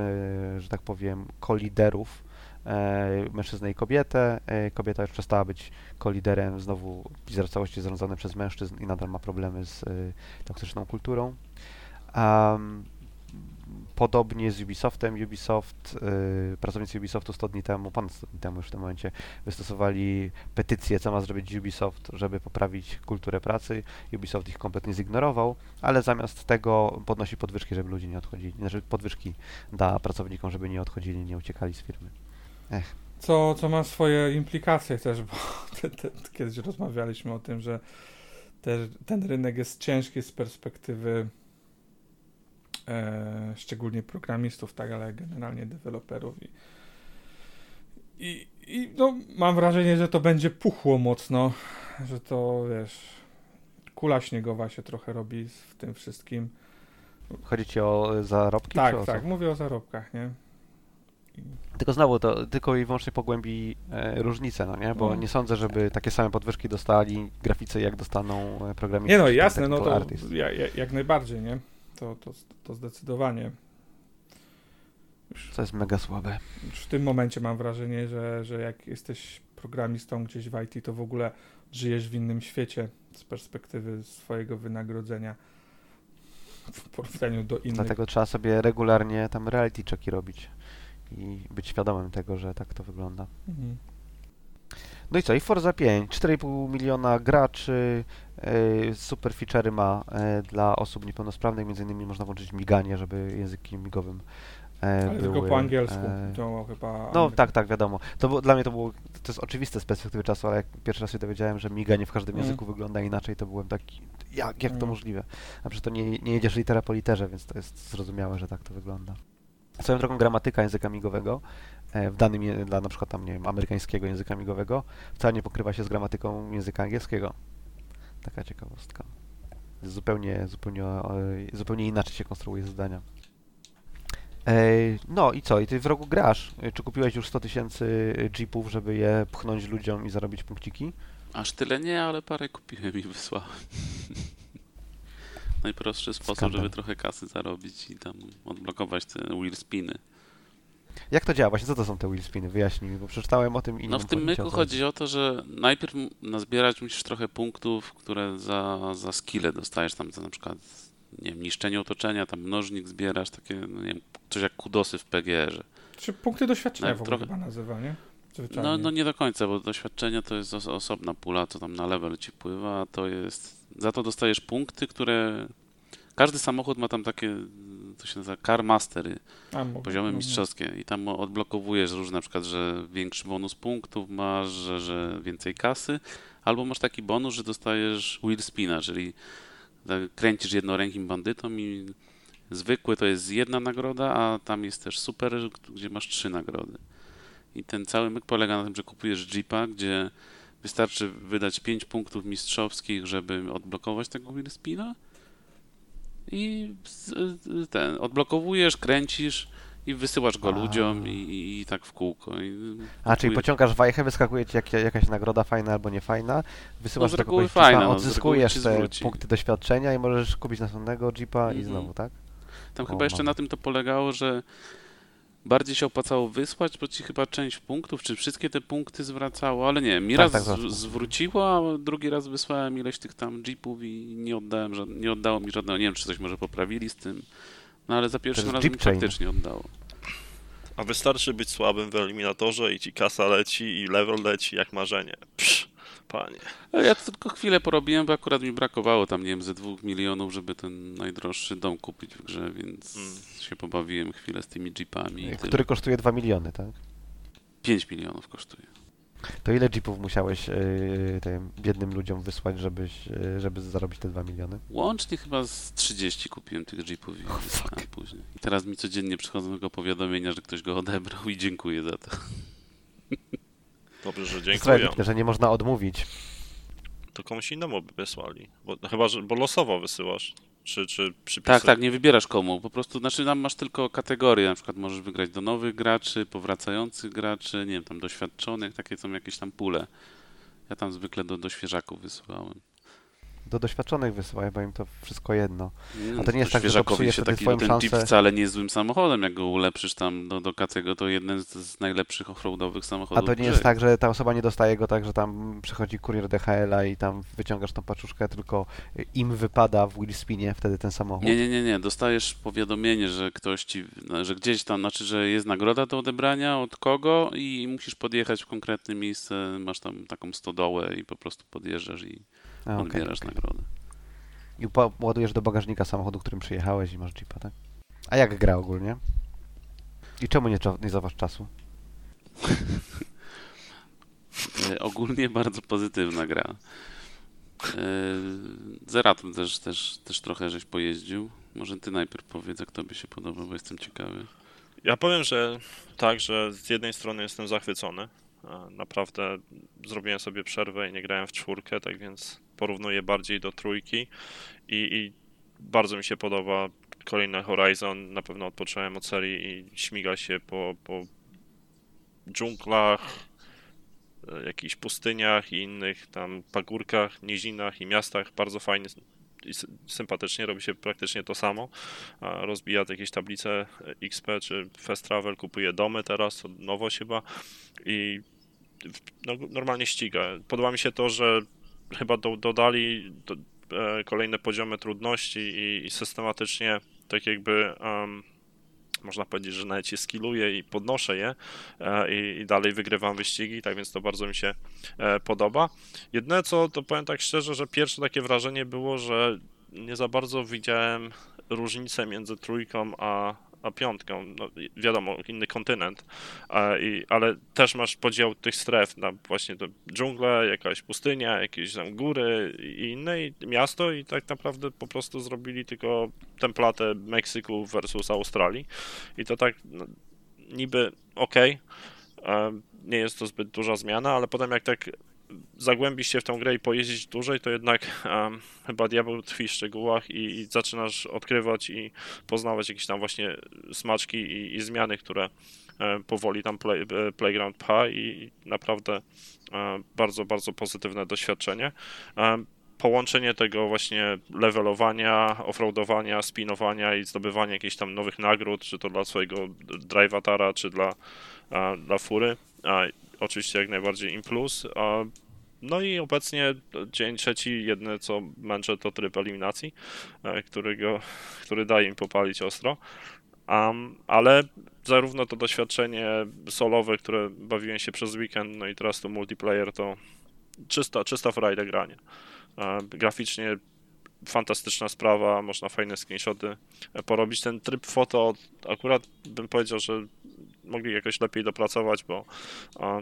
y, że tak powiem, koliderów, e, mężczyznę i kobietę. E, Kobieta już przestała być koliderem, znowu Blizzard w całości zarządzany przez mężczyzn i nadal ma problemy z toksyczną kulturą. Am, Podobnie z Ubisoftem. Ubisoft, y, pracownicy Ubisoftu 100 dni temu, ponad 100 dni temu już w tym momencie, wystosowali petycję, co ma zrobić Ubisoft, żeby poprawić kulturę pracy. Ubisoft ich kompletnie zignorował, ale zamiast tego podnosi podwyżki, żeby ludzie nie odchodzili, znaczy podwyżki da pracownikom, żeby nie odchodzili, nie uciekali z firmy. Co, co ma swoje implikacje też, bo te, te, kiedyś rozmawialiśmy o tym, że te, ten rynek jest ciężki z perspektywy e, szczególnie programistów, tak, ale generalnie deweloperów i, I, I no, mam wrażenie, że to będzie puchło mocno, że to wiesz, kula śniegowa się trochę robi w tym wszystkim. Chodzi ci o e, zarobki? Tak, o co? tak, mówię o zarobkach, nie? Tylko znowu to tylko i wyłącznie pogłębi e, różnicę, no nie? Bo No. nie sądzę, żeby takie same podwyżki dostali graficy, jak dostaną e, programiści. Nie no, jasne, no to ja, ja, jak najbardziej, nie? To, to, to zdecydowanie. Co jest mega słabe. Już w tym momencie mam wrażenie, że, że jak jesteś programistą gdzieś w IT, to w ogóle żyjesz w innym świecie z perspektywy swojego wynagrodzenia w porównaniu do innych. Dlatego trzeba sobie regularnie tam reality checki robić i być świadomym tego, że tak to wygląda. Mhm. No i co? I Forza 5, 4,5 miliona graczy, super feature'y ma e, dla osób niepełnosprawnych, między innymi można włączyć miganie, żeby językiem migowym e, Ale były, tylko po angielsku. e, To chyba. No tak, tak, wiadomo. To było, dla mnie to było, to jest oczywiste z perspektywy czasu, ale jak pierwszy raz się dowiedziałem, że miganie w każdym Mm. języku wygląda inaczej, to byłem taki, jak, jak to Mm. możliwe? A przecież to nie, nie jedziesz litera po literze, więc to jest zrozumiałe, że tak to wygląda. Swoją drogą gramatyka języka migowego e, w danym, dla na przykład tam, nie wiem, amerykańskiego języka migowego wcale nie pokrywa się z gramatyką języka angielskiego. Taka ciekawostka. Zupełnie, zupełnie, e, zupełnie inaczej się konstruuje zdania. Ej, No i co? I ty w rogu grasz? Czy kupiłeś już 100 tysięcy jeepów, żeby je pchnąć ludziom i zarobić punkciki? Aż tyle nie, ale parę kupiłem i wysłałem. Najprostszy sposób, Skandal. żeby trochę kasy zarobić i tam odblokować te wheel spiny. Jak to działa? Właśnie co to są te wheel spiny? Wyjaśnij mi, bo przeczytałem o tym i nie No w tym myku chodzi o to, że najpierw nazbierać musisz trochę punktów, które za, za skille dostajesz, tam za na przykład nie wiem, niszczenie otoczenia, tam mnożnik zbierasz, takie, no nie wiem, coś jak kudosy w PGR-ze. Czy punkty doświadczenia Tak, w ogóle trochę- chyba nazywa, nie? Zwyczajnie. No, no nie do końca, bo doświadczenie to jest os- osobna pula, co tam na level ci pływa, a to jest... Za to dostajesz punkty, które... Każdy samochód ma tam takie, to się nazywa car mastery, A, poziomy no, mistrzowskie. I tam odblokowujesz różne, na przykład, że większy bonus punktów masz, że, że więcej kasy, albo masz taki bonus, że dostajesz wheel spina, czyli tak kręcisz jednorękim bandytą i zwykły to jest jedna nagroda, a tam jest też super, gdzie masz trzy nagrody. I ten cały myk polega na tym, że kupujesz Jeepa, gdzie wystarczy wydać 5 punktów mistrzowskich, żeby odblokować tego wheel spina i ten, odblokowujesz, kręcisz i wysyłasz go A. ludziom i, i, i tak w kółko. I A, czyli pociągasz wajchę, wyskakuje ci jak, jakaś nagroda fajna albo niefajna, wysyłasz No do kogoś fajna, jeepa, no, odzyskujesz ci te zwróci. punkty doświadczenia i możesz kupić następnego jeepa i Mhm. znowu, tak? Tam O, chyba jeszcze no. na tym to polegało, że bardziej się opłacało wysłać, bo ci chyba część punktów, czy wszystkie te punkty zwracało, ale nie, mi Tak, raz tak, zwróciło, a drugi raz wysłałem ileś tych tam jeepów i nie oddałem, żad- nie oddało mi żadnego, nie wiem, czy coś może poprawili z tym, no ale za pierwszym razem mi faktycznie oddało. A wystarczy być słabym w eliminatorze i ci kasa leci i level leci jak marzenie. Psz, panie. Ja to tylko chwilę porobiłem, bo akurat mi brakowało tam, nie wiem, ze dwóch milionów, żeby ten najdroższy dom kupić w grze, więc Mm. się pobawiłem chwilę z tymi jeepami. tyle. Który kosztuje 2 miliony, tak? 5 milionów kosztuje. To ile jeepów musiałeś yy, tym biednym ludziom wysłać, żebyś, yy, żeby zarobić te 2 miliony? Łącznie chyba z 30 kupiłem tych jeepów i Oh, później. I teraz mi codziennie przychodzą tylko powiadomienia, że ktoś go odebrał i dziękuję za to. Dobrze, że dziękuję. Wiktor, że nie można odmówić. To komuś innemu by wysłali. Bo, chyba, że bo losowo wysyłasz. Czy, czy przypisy... Tak, tak, nie wybierasz komu. Po prostu, znaczy tam masz tylko kategorie, na przykład możesz wygrać do nowych graczy, powracających graczy, nie wiem, tam doświadczonych, takie są jakieś tam pule. Ja tam zwykle do, do świeżaków wysyłałem. Do doświadczonych wysyłaj, bo im to wszystko jedno. Mm, A to nie jest tak, że to psuje się taki, twoją ten szansę- Jeep wcale nie jest złym samochodem, jak go ulepszysz tam do, do Katego, to jeden z, z najlepszych offroadowych A samochodów. to w nie jest tak, że ta osoba nie dostaje go tak, że tam przychodzi kurier DHL-a i tam wyciągasz tą paczuszkę, tylko im wypada w wheelspinie wtedy ten samochód. Nie, nie, nie, nie. Dostajesz powiadomienie, że ktoś ci, że gdzieś tam, znaczy, że jest nagroda do odebrania, od kogo i musisz podjechać w konkretne miejsce, masz tam taką stodołę i po prostu podjeżdżasz i A, odbierasz okej. nagrodę. I ładujesz do bagażnika samochodu, którym przyjechałeś i masz jeepa, tak? A jak gra ogólnie? I czemu nie, nie zaważ czasu? E, Ogólnie bardzo pozytywna gra. E, Zeratum też, też, też trochę żeś pojeździł. Może ty najpierw powiedz, jak tobie się podoba, bo jestem ciekawy. Ja powiem, że tak, że z jednej strony jestem zachwycony. Naprawdę zrobiłem sobie przerwę i nie grałem w czwórkę, tak więc porównuję bardziej do trójki i, i bardzo mi się podoba kolejny Horizon. Na pewno odpocząłem od serii i śmiga się po, po dżunglach, e, jakichś pustyniach i innych tam pagórkach, nizinach i miastach. Bardzo fajnie i sympatycznie, robi się praktycznie to samo. Rozbija jakieś tablice XP czy Fast Travel, kupuje domy teraz, to nowość chyba i no, normalnie ściga. Podoba mi się to, że chyba do, dodali do, e, kolejne poziomy trudności i, i systematycznie tak jakby um, można powiedzieć, że nawet je skilluję i podnoszę je e, i, i, dalej wygrywam wyścigi, tak więc to bardzo mi się e, podoba. Jedne co, to powiem tak szczerze, że pierwsze takie wrażenie było, że nie za bardzo widziałem różnicę między trójką a, piątką. No, wiadomo, inny kontynent, i, ale też masz podział tych stref na właśnie to dżunglę, jakaś pustynia, jakieś tam góry i inne i miasto i tak naprawdę po prostu zrobili tylko templatę Meksyku versus Australii i to tak no, niby okej, okay. nie jest to zbyt duża zmiana, ale potem jak tak zagłębić się w tą grę i pojeździć dłużej, to jednak um, chyba diabeł tkwi w szczegółach i, i, zaczynasz odkrywać i poznawać jakieś tam właśnie smaczki i, i zmiany, które e, powoli tam play, e, Playground pcha i naprawdę e, bardzo, bardzo pozytywne doświadczenie. E, połączenie tego właśnie levelowania, offroadowania, spinowania i zdobywania jakichś tam nowych nagród, czy to dla swojego drivatara, czy dla, dla fury. Oczywiście jak najbardziej im plus. No i obecnie dzień trzeci, jedne co męczę to tryb eliminacji, e, którego, który daje im popalić ostro. Um, ale zarówno to doświadczenie solowe, które bawiłem się przez weekend, no i teraz to multiplayer, to czysta, czysta frajda granie. E, graficznie fantastyczna sprawa, można fajne screenshoty e, porobić. Ten tryb foto akurat bym powiedział, że mogli jakoś lepiej dopracować, bo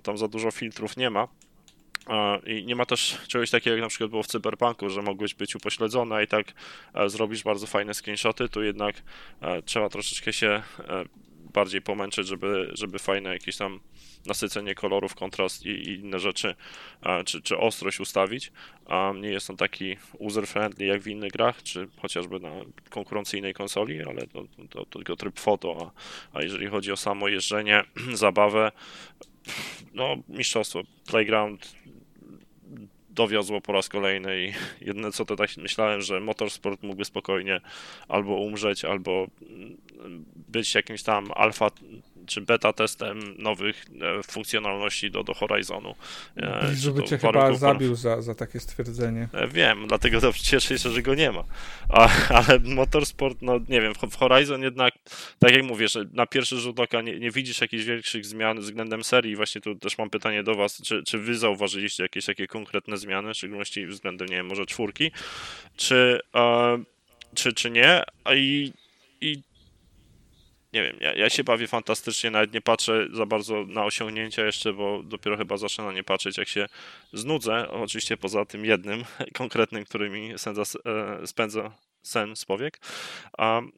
tam za dużo filtrów nie ma. I nie ma też czegoś takiego, jak na przykład było w Cyberpunku, że mogłeś być upośledzony i tak e, zrobisz bardzo fajne screenshoty, tu jednak e, trzeba troszeczkę się e, bardziej pomęczyć, żeby, żeby fajne jakieś tam nasycenie kolorów, kontrast i, i inne rzeczy, czy, czy ostrość ustawić. Nie jest on taki user-friendly jak w innych grach, czy chociażby na konkurencyjnej konsoli, ale to, to, to tylko tryb foto, a, a jeżeli chodzi o samo jeżdżenie, zabawę, no mistrzostwo. Playground dowiozło po raz kolejny i jedyne co to tak myślałem, że motorsport mógłby spokojnie albo umrzeć, albo być jakimś tam alfa czy beta testem nowych e, funkcjonalności do, do Horizonu. E, żeby cię chyba zabił za, za takie stwierdzenie. E, wiem, dlatego to cieszę się, że go nie ma. A, ale motorsport, no nie wiem, w Horizon jednak, tak jak mówię, że na pierwszy rzut oka nie, nie widzisz jakichś większych zmian względem serii. Właśnie tu też mam pytanie do was, czy, czy wy zauważyliście jakieś takie konkretne zmiany, w szczególności względem, nie wiem, może czwórki, czy, e, czy, czy nie? I, i nie wiem, ja, ja się bawię fantastycznie, nawet nie patrzę za bardzo na osiągnięcia jeszcze, bo dopiero chyba zacznę na nie patrzeć, jak się znudzę. Oczywiście poza tym jednym konkretnym, który mi e, spędza sen z powiek,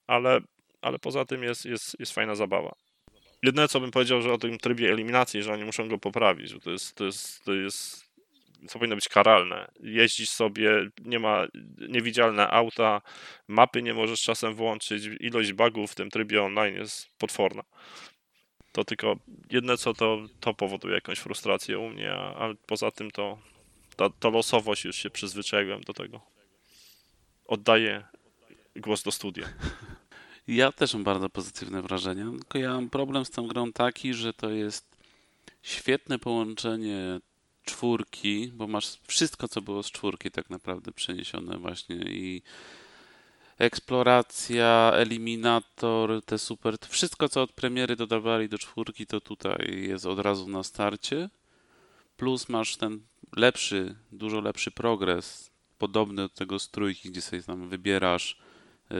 ale, ale poza tym jest, jest, jest fajna zabawa. Jedyne, co bym powiedział, że o tym trybie eliminacji, że oni muszą go poprawić, to jest, to jest, to jest to powinno być karalne. Jeździsz sobie, nie ma niewidzialne auta, mapy nie możesz czasem włączyć, ilość bugów w tym trybie online jest potworna. To tylko jedne co to, to powoduje jakąś frustrację u mnie, ale poza tym to ta, ta losowość już się przyzwyczaiłem do tego. Oddaję głos do studia. Ja też mam bardzo pozytywne wrażenia, tylko ja mam problem z tą grą taki, że to jest świetne połączenie czwórki, bo masz wszystko, co było z czwórki tak naprawdę przeniesione właśnie i eksploracja, eliminator, te super, wszystko co od premiery dodawali do czwórki, to tutaj jest od razu na starcie. Plus masz ten lepszy, dużo lepszy progres, podobny do tego z trójki, gdzie sobie tam wybierasz, y,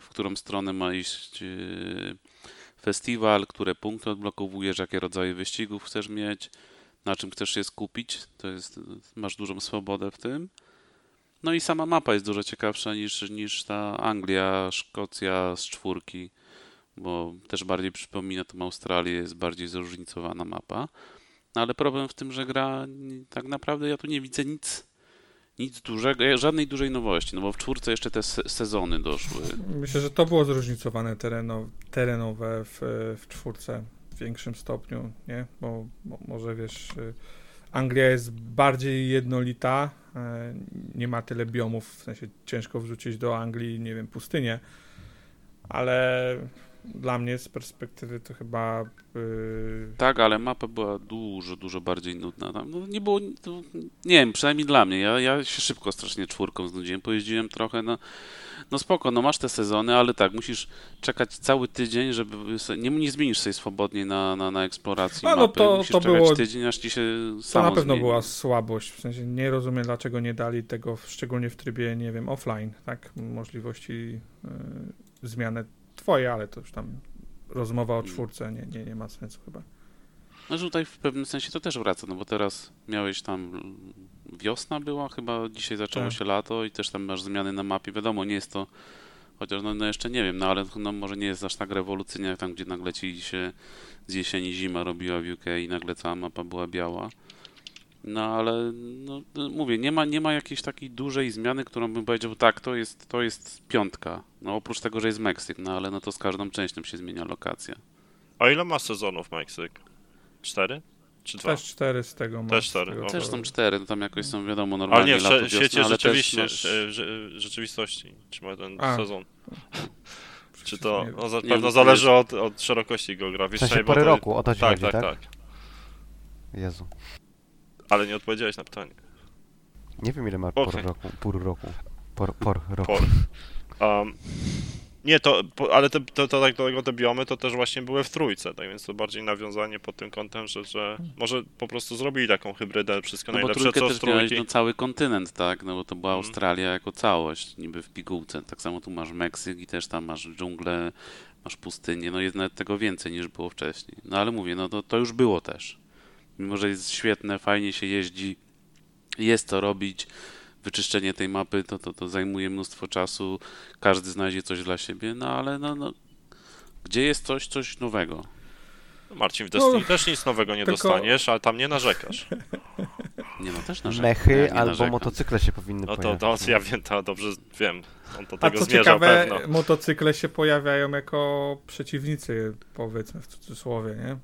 w którą stronę ma iść y, festiwal, które punkty odblokowujesz, jakie rodzaje wyścigów chcesz mieć na czym chcesz się skupić. To jest, masz dużą swobodę w tym. No i sama mapa jest dużo ciekawsza niż, niż ta Anglia, Szkocja z czwórki, bo też bardziej przypomina tą Australię, jest bardziej zróżnicowana mapa. No ale problem w tym, że gra tak naprawdę ja tu nie widzę nic, nic dużego, żadnej dużej nowości, no bo w czwórce jeszcze te se- sezony doszły. Myślę, że to było zróżnicowane tereno, terenowe w, w czwórce w większym stopniu, nie? Bo, bo może wiesz, y, Anglia jest bardziej jednolita, e, nie ma tyle biomów, w sensie ciężko wrzucić do Anglii, nie wiem, pustynię, ale dla mnie z perspektywy to chyba y, Tak, ale mapa była dużo, dużo bardziej nudna. Tam, no, nie było, to, nie wiem, przynajmniej dla mnie. Ja, ja się szybko strasznie czwórką znudziłem. Pojeździłem trochę, no, no spoko, no masz te sezony, ale tak, musisz czekać cały tydzień, żeby nie, nie zmienisz sobie swobodnie na, na, na eksploracji no mapy. to- musisz to czekać było- tydzień, aż ci się To na pewno zmieni. była słabość, w sensie nie rozumiem dlaczego nie dali tego, szczególnie w trybie, nie wiem, offline, tak, możliwości y, zmiany twoje, ale to już tam rozmowa o czwórce nie, nie, nie ma sensu chyba. No że tutaj w pewnym sensie to też wraca, no bo teraz miałeś tam wiosna była, chyba dzisiaj zaczęło Tak. się lato i też tam masz zmiany na mapie. Wiadomo, nie jest to, chociaż no, no jeszcze nie wiem, no ale no może nie jest aż tak rewolucyjnie jak tam, gdzie nagle ci się z jesieni zima robiła w UK i nagle cała mapa była biała. No ale no, mówię, nie ma, nie ma jakiejś takiej dużej zmiany, którą bym powiedział, tak, to jest, to jest piątka. No oprócz tego, że jest Meksyk, no ale no to z każdą częścią się zmienia lokacja. A ile ma sezonów Meksyk? Cztery? Czy dwa? Też cztery z tego ma. Też cztery, tego, no. Też są cztery, no tam jakoś są wiadomo Ale normalnie nie, w lato, wiosna, świecie ale rzeczywiście, też masz... rze- rzeczywistości, czy ma ten A. sezon. Czy to nie no, za, Nie, pewno no, zależy od, od szerokości W geograficznej. sensie bo pory to- roku, o to ci Tak, chodzi, tak, tak? tak. Jezu. Ale nie odpowiedziałeś na pytanie. Nie wiem ile ma por roku, pór roku. Por, por roku. Por. Um, nie, to, po, ale te, to, to, tak dlatego te biomy to też właśnie były w trójce, tak więc to bardziej nawiązanie pod tym kątem, że, że może po prostu zrobili taką hybrydę, wszystko No najlepsze co też miałeś trójki. no, cały kontynent, tak? No bo to była Mhm. Australia jako całość, niby w pigułce. Tak samo tu masz Meksyk i też tam masz dżunglę, masz pustynię, no jest nawet tego więcej niż było wcześniej. No ale mówię, no to, to już było też. Mimo, że jest świetne, fajnie się jeździ, jest to robić, wyczyszczenie tej mapy to, to, to zajmuje mnóstwo czasu, każdy znajdzie coś dla siebie, no ale no, no gdzie jest coś, coś nowego? Marcin, w Destiny No, też nic nowego nie tylko- dostaniesz, ale tam nie narzekasz. Nie no, też narzekam. Mechy Ja albo narzekam. motocykle się powinny No to, pojawić. to ja wiem, to dobrze wiem. On do A tego co zmierzał ciekawe, pewno. motocykle się pojawiają jako przeciwnicy, powiedzmy w cudzysłowie, nie?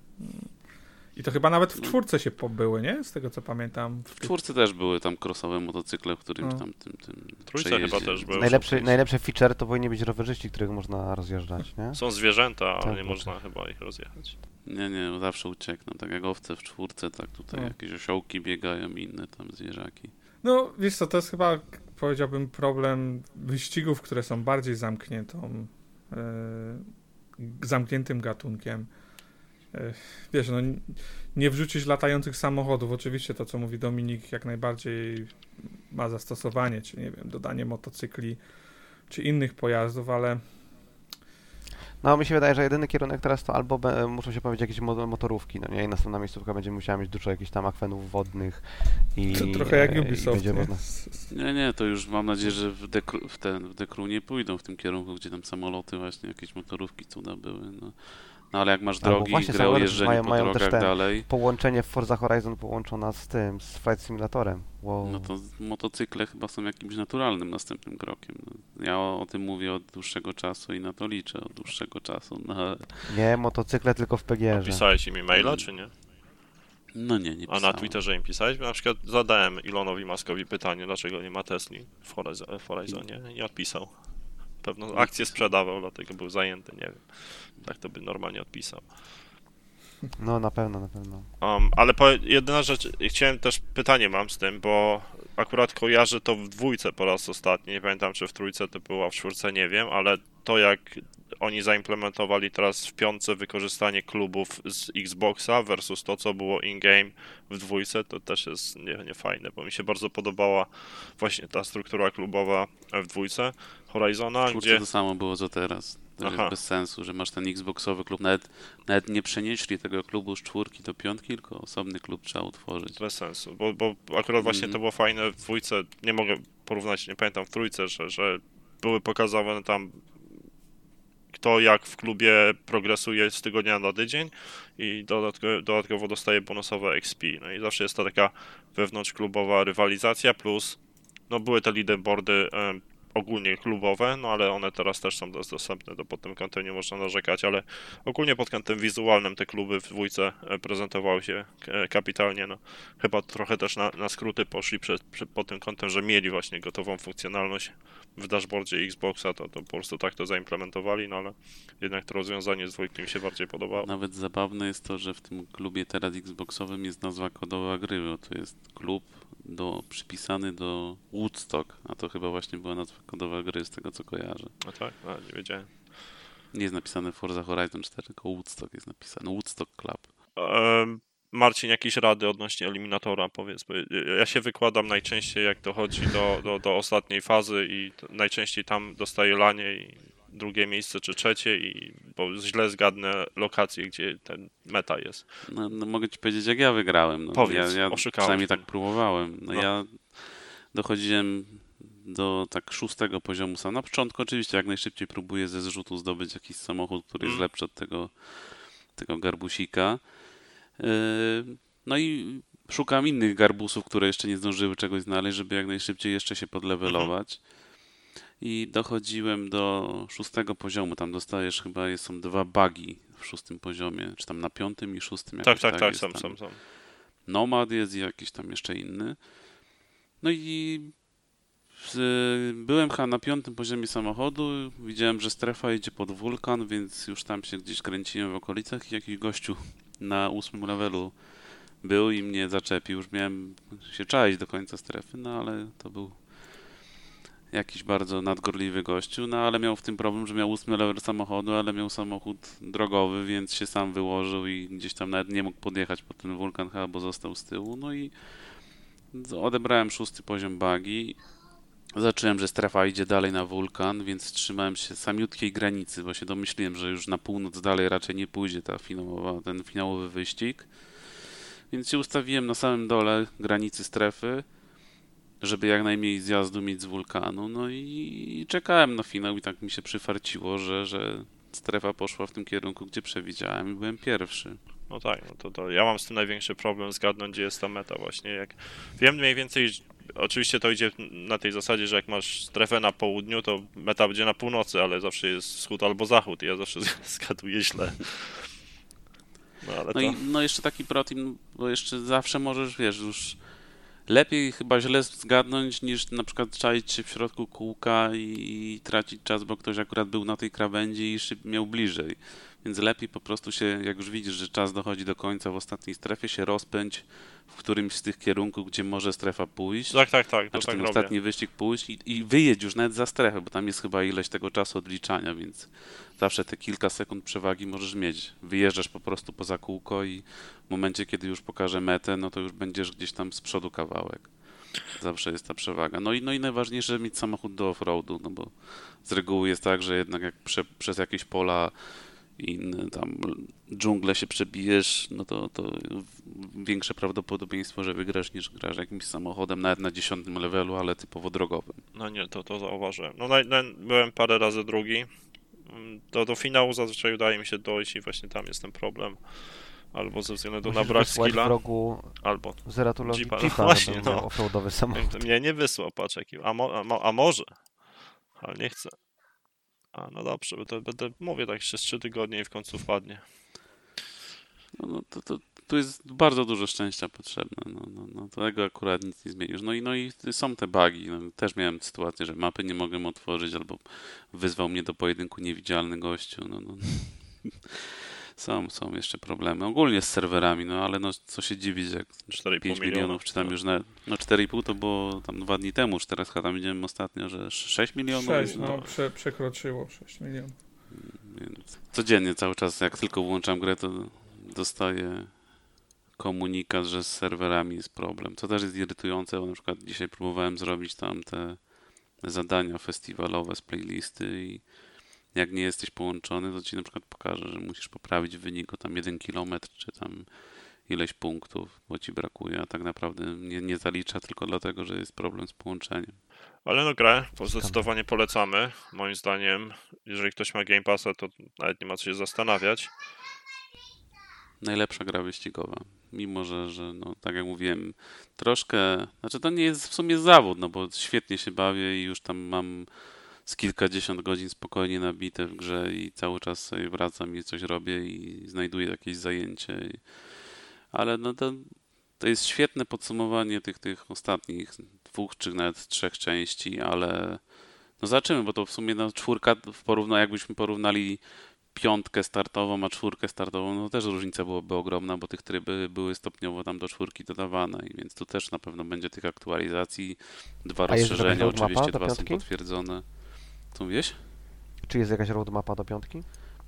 I to chyba nawet w czwórce się pobyły, nie? Z tego co pamiętam. W czwórce też były tam crossowe motocykle, w którymś No. tam tym, tym Trójce przejeździe. chyba też były. Najlepszy, najlepszy feature to powinni być rowerzyści, których można rozjeżdżać, nie? Są zwierzęta, ale Tak, nie tak. można chyba ich rozjechać. Nie, nie, zawsze uciekną. Tak jak owce w czwórce, tak tutaj No. jakieś osiołki biegają i inne tam zwierzaki. No, wiesz co, to jest chyba, powiedziałbym, problem wyścigów, które są bardziej zamkniętą, e, zamkniętym gatunkiem. Wiesz, no, nie wrzucić latających samochodów. Oczywiście to, co mówi Dominik, jak najbardziej ma zastosowanie, czy nie wiem, dodanie motocykli, czy innych pojazdów, ale No mi się wydaje, że jedyny kierunek teraz to albo be, muszą się pojawić jakieś mo- motorówki, no nie? I następna miejscówka będzie musiała mieć dużo jakichś tam akwenów wodnych i... to trochę jak e, Ubisoft. nie? można... Nie, nie, to już mam nadzieję, że w, dekru, w, ten, w Dekru nie pójdą w tym kierunku, gdzie tam samoloty właśnie, jakieś motorówki cuda były. No, no ale jak masz Albo drogi, właśnie grę o jeżdżeniu mają- po mają też drogach te- dalej, Połączenie w Forza Horizon połączona z tym, z Flight Simulatorem. Wow. no to motocykle chyba są jakimś naturalnym następnym krokiem. No, ja o, o tym mówię od dłuższego czasu i na to liczę od dłuższego czasu. No, Nie, motocykle tylko w PGR-ze. Pisałeś im e-maila, czy nie? no nie, nie A na pisałem. Twitterze im pisałeś? Bo na przykład zadałem Elonowi Maskowi pytanie, dlaczego nie ma Tesli w Horizonie i odpisał. Pewno akcję sprzedawał, dlatego był zajęty, nie wiem. Tak to by normalnie odpisał. No na pewno, na pewno. Um, ale po, jedyna rzecz, chciałem też pytanie mam z tym, bo akurat kojarzę to w dwójce po raz ostatni, nie pamiętam czy w trójce to było, a w czwórce nie wiem, ale to jak oni zaimplementowali teraz w piątce wykorzystanie klubów z Xboxa versus to, co było in-game w dwójce, to też jest nie, nie bo mi się bardzo podobała właśnie ta struktura klubowa w dwójce Horizona, czwórce gdzie... to samo było co teraz. To jest bez sensu, że masz ten Xboxowy klub. Nawet, nawet nie przenieśli tego klubu z czwórki do piątki, tylko osobny klub trzeba utworzyć. Bez sensu, bo, bo akurat właśnie Mhm. to było fajne w dwójce, nie mogę porównać, nie pamiętam w trójce, że, że były pokazywane tam kto jak w klubie progresuje z tygodnia na tydzień i dodatkowo, dodatkowo dostaje bonusowe XP. No i zawsze jest to taka wewnątrzklubowa rywalizacja, plus no były te leaderboardy ogólnie klubowe, no ale one teraz też są dos- dostępne, to pod tym kątem nie można narzekać, ale ogólnie pod kątem wizualnym te kluby w dwójce e, prezentowały się e, kapitalnie, no chyba trochę też na, na skróty poszli przed, przed, pod tym kątem, że mieli właśnie gotową funkcjonalność w dashboardzie Xboxa, to, to po prostu tak to zaimplementowali, no ale jednak to rozwiązanie z dwójki mi się bardziej podobało. Nawet zabawne jest to, że w tym klubie teraz Xboxowym jest nazwa kodowa gry, bo to jest klub do, przypisany do Woodstock, a to chyba właśnie była nazwa kodowa gry, z tego co kojarzę. No tak, a, nie wiedziałem. Nie jest napisane Forza Horizon 4, tylko Woodstock jest napisane, Woodstock Club. Em, Marcin, jakieś rady odnośnie eliminatora, powiedz, ja się wykładam najczęściej jak dochodzi do, do, do ostatniej fazy i najczęściej tam dostaję lanie i drugie miejsce czy trzecie i bo źle zgadnę lokację, gdzie ten meta jest. No, no mogę ci powiedzieć, jak ja wygrałem. No, Powiedz, ja, ja przynajmniej mnie. tak próbowałem. No, No. Ja dochodziłem do tak szóstego poziomu sam. Na początku oczywiście jak najszybciej próbuję ze zrzutu zdobyć jakiś samochód, który jest Mm. lepszy od tego, tego garbusika. Yy, No i szukam innych garbusów, które jeszcze nie zdążyły czegoś znaleźć, żeby jak najszybciej jeszcze się podlewelować. I dochodziłem do szóstego poziomu. Tam dostajesz chyba, są dwa bugi w szóstym poziomie, czy tam na piątym i szóstym. Tak, tak, tak, jest sam, sam, sam. Nomad jest i jakiś tam jeszcze inny. No i z, byłem chyba na piątym poziomie samochodu. Widziałem, że strefa idzie pod wulkan, więc już tam się gdzieś kręciłem w okolicach i jakiś gościu na ósmym levelu był i mnie zaczepił. Już miałem się czaić do końca strefy, no ale to był jakiś bardzo nadgorliwy gościu, no ale miał w tym problem, że miał ósmy level samochodu, ale miał samochód drogowy, więc się sam wyłożył i gdzieś tam nawet nie mógł podjechać pod ten wulkan chyba, bo został z tyłu, no i odebrałem szósty poziom bagi. Zacząłem, że strefa idzie dalej na wulkan, więc trzymałem się samiutkiej granicy, bo się domyśliłem, że już na północ dalej raczej nie pójdzie ta finałowa, ten finałowy wyścig. Więc się ustawiłem na samym dole granicy strefy, żeby jak najmniej zjazdu mieć z wulkanu. No i czekałem na finał i tak mi się przyfarciło, że, że strefa poszła w tym kierunku, gdzie przewidziałem i byłem pierwszy. No tak, no to, to ja mam z tym największy problem zgadnąć, gdzie jest ta meta właśnie. Jak wiem mniej więcej, oczywiście to idzie na tej zasadzie, że jak masz strefę na południu, to meta będzie na północy, ale zawsze jest wschód albo zachód i ja zawsze zgaduję źle. No ale No to... i no jeszcze taki protein, bo jeszcze zawsze możesz, wiesz, już lepiej chyba źle zgadnąć niż na przykład czaić się w środku kółka i, tracić czas, bo ktoś akurat był na tej krawędzi i szyb miał bliżej. Więc lepiej po prostu się, jak już widzisz, że czas dochodzi do końca w ostatniej strefie, się rozpędź w którymś z tych kierunków, gdzie może strefa pójść. Tak, tak, tak, to Znaczy tak ten robię. ostatni wyścig pójść i, i wyjedź już nawet za strefę, bo tam jest chyba ileś tego czasu odliczania, więc zawsze te kilka sekund przewagi możesz mieć. Wyjeżdżasz po prostu poza kółko i w momencie, kiedy już pokaże metę, no to już będziesz gdzieś tam z przodu kawałek. Zawsze jest ta przewaga. No i, no i najważniejsze mieć samochód do offroadu, no bo z reguły jest tak, że jednak jak prze, przez jakieś pola inne tam dżunglę się przebijesz, no to, to większe prawdopodobieństwo, że wygrasz niż grasz jakimś samochodem, nawet na dziesiątym levelu, ale typowo drogowym. No nie, to, to zauważyłem. No na, na, byłem parę razy drugi. Do, do finału zazwyczaj udaje mi się dojść i właśnie tam jest ten problem. Albo ze względu na Musisz brak wysłać skilla, wrogu albo Zeratulowi Jeepa, Jeepa, no właśnie, no. offroadowy samochód. Mnie nie wysłał, patrz jaki. A, mo, a, a może? Ale nie chcę. A no dobrze, to będę, mówię tak jeszcze z 3 tygodnie i w końcu wpadnie. No, no to, to, tu jest bardzo dużo szczęścia potrzebne. No, no, no, tego akurat nic nie zmienisz. No i, no i są te bugi. No, też miałem sytuację, że mapy nie mogłem otworzyć, albo wyzwał mnie do pojedynku niewidzialny gościu. No, no. Są, są jeszcze problemy. Ogólnie z serwerami, no ale no co się dziwić, jak 4,5 5 miliona. milionów, czy tam No. już na, no 4,5 to było tam dwa dni temu, czy teraz chyba tam widziałem ostatnio, że 6 milionów. 6, no, no, prze, przekroczyło 6 milionów. Więc codziennie cały czas, jak tylko włączam grę, to dostaję komunikat, że z serwerami jest problem. Co też jest irytujące, bo na przykład dzisiaj próbowałem zrobić tam te zadania festiwalowe z playlisty i jak nie jesteś połączony, to ci na przykład pokaże, że musisz poprawić wynik o tam 1 km, czy tam ileś punktów, bo ci brakuje, a tak naprawdę nie, nie zalicza tylko dlatego, że jest problem z połączeniem. Ale no grę zdecydowanie polecamy. Moim zdaniem, jeżeli ktoś ma Game Passa, to nawet nie ma co się zastanawiać. Najlepsza gra wyścigowa. Mimo, że, że no, tak jak mówiłem, troszkę, znaczy to nie jest w sumie zawód, no bo świetnie się bawię i już tam mam z kilkadziesiąt godzin spokojnie nabite w grze i cały czas sobie wracam i coś robię i znajduję jakieś zajęcie. Ale no to, to jest świetne podsumowanie tych, tych ostatnich dwóch czy nawet trzech części, ale no zobaczymy, bo to w sumie no, czwórka w porównaniu, jakbyśmy porównali piątkę startową, a czwórkę startową, no też różnica byłaby ogromna, bo tych tryby były stopniowo tam do czwórki dodawane, więc tu też na pewno będzie tych aktualizacji, dwa A rozszerzenia, oczywiście dwa są potwierdzone. Co mówiłeś? Czy jest jakaś roadmapa do piątki?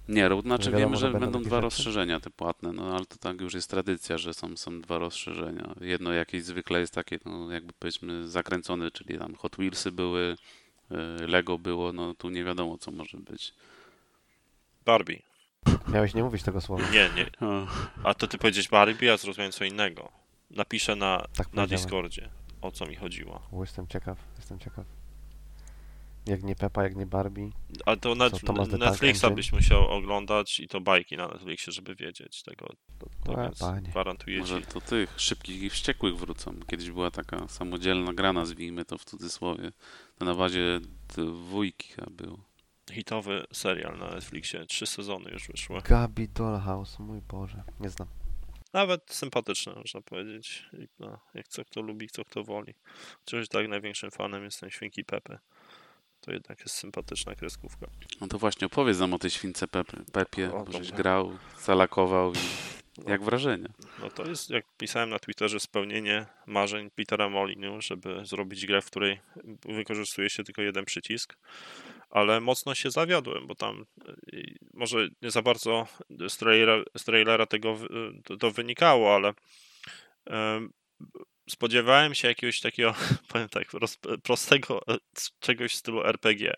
Nie, road, znaczy wiemy, że że będą będą dwa rzeczy? rozszerzenia te płatne, no ale to tak już jest tradycja, że są, są dwa rozszerzenia. Jedno jakieś zwykle jest takie, no jakby powiedzmy zakręcone, czyli tam Hot Wheelsy były, y, Lego było, no tu nie wiadomo co może być. Barbie. Miałeś nie mówić tego słowa. Nie, nie. A to ty powiedzieć Barbie, ja zrozumiałem co innego. Napiszę na, Tak na. Discordzie, o co mi chodziło. O, jestem ciekaw, jestem ciekaw. Jak nie Pepa, jak nie Barbie. Ale to net, Tank Netflixa byś musiał oglądać i to bajki na Netflixie, żeby wiedzieć tego. To, to panie. gwarantuję Może ci. to tych szybkich i wściekłych wrócą. Kiedyś była taka samodzielna gra, nazwijmy to w cudzysłowie. To na bazie dwójki chyba było. Hitowy serial na Netflixie. Trzy sezony już wyszły. Gabi Dollhouse, mój Boże. Nie znam. Nawet sympatyczne, można powiedzieć. No, jak co kto lubi, co kto woli. Chociaż tak największym fanem jestem Świnki Pepy. To jednak jest sympatyczna kreskówka. No to właśnie opowiedz nam o tej śwince Pepie, Pepie O, bo żeś grał, zalakował i jak wrażenie. No to jest, jak pisałem na Twitterze, spełnienie marzeń Petera Molinu, żeby zrobić grę, w której wykorzystuje się tylko jeden przycisk. Ale mocno się zawiodłem, bo tam y, może nie za bardzo z trailera, z trailera tego wy- to, to wynikało, ale spodziewałem się jakiegoś takiego, powiem tak, prostego e, czegoś w stylu RPG.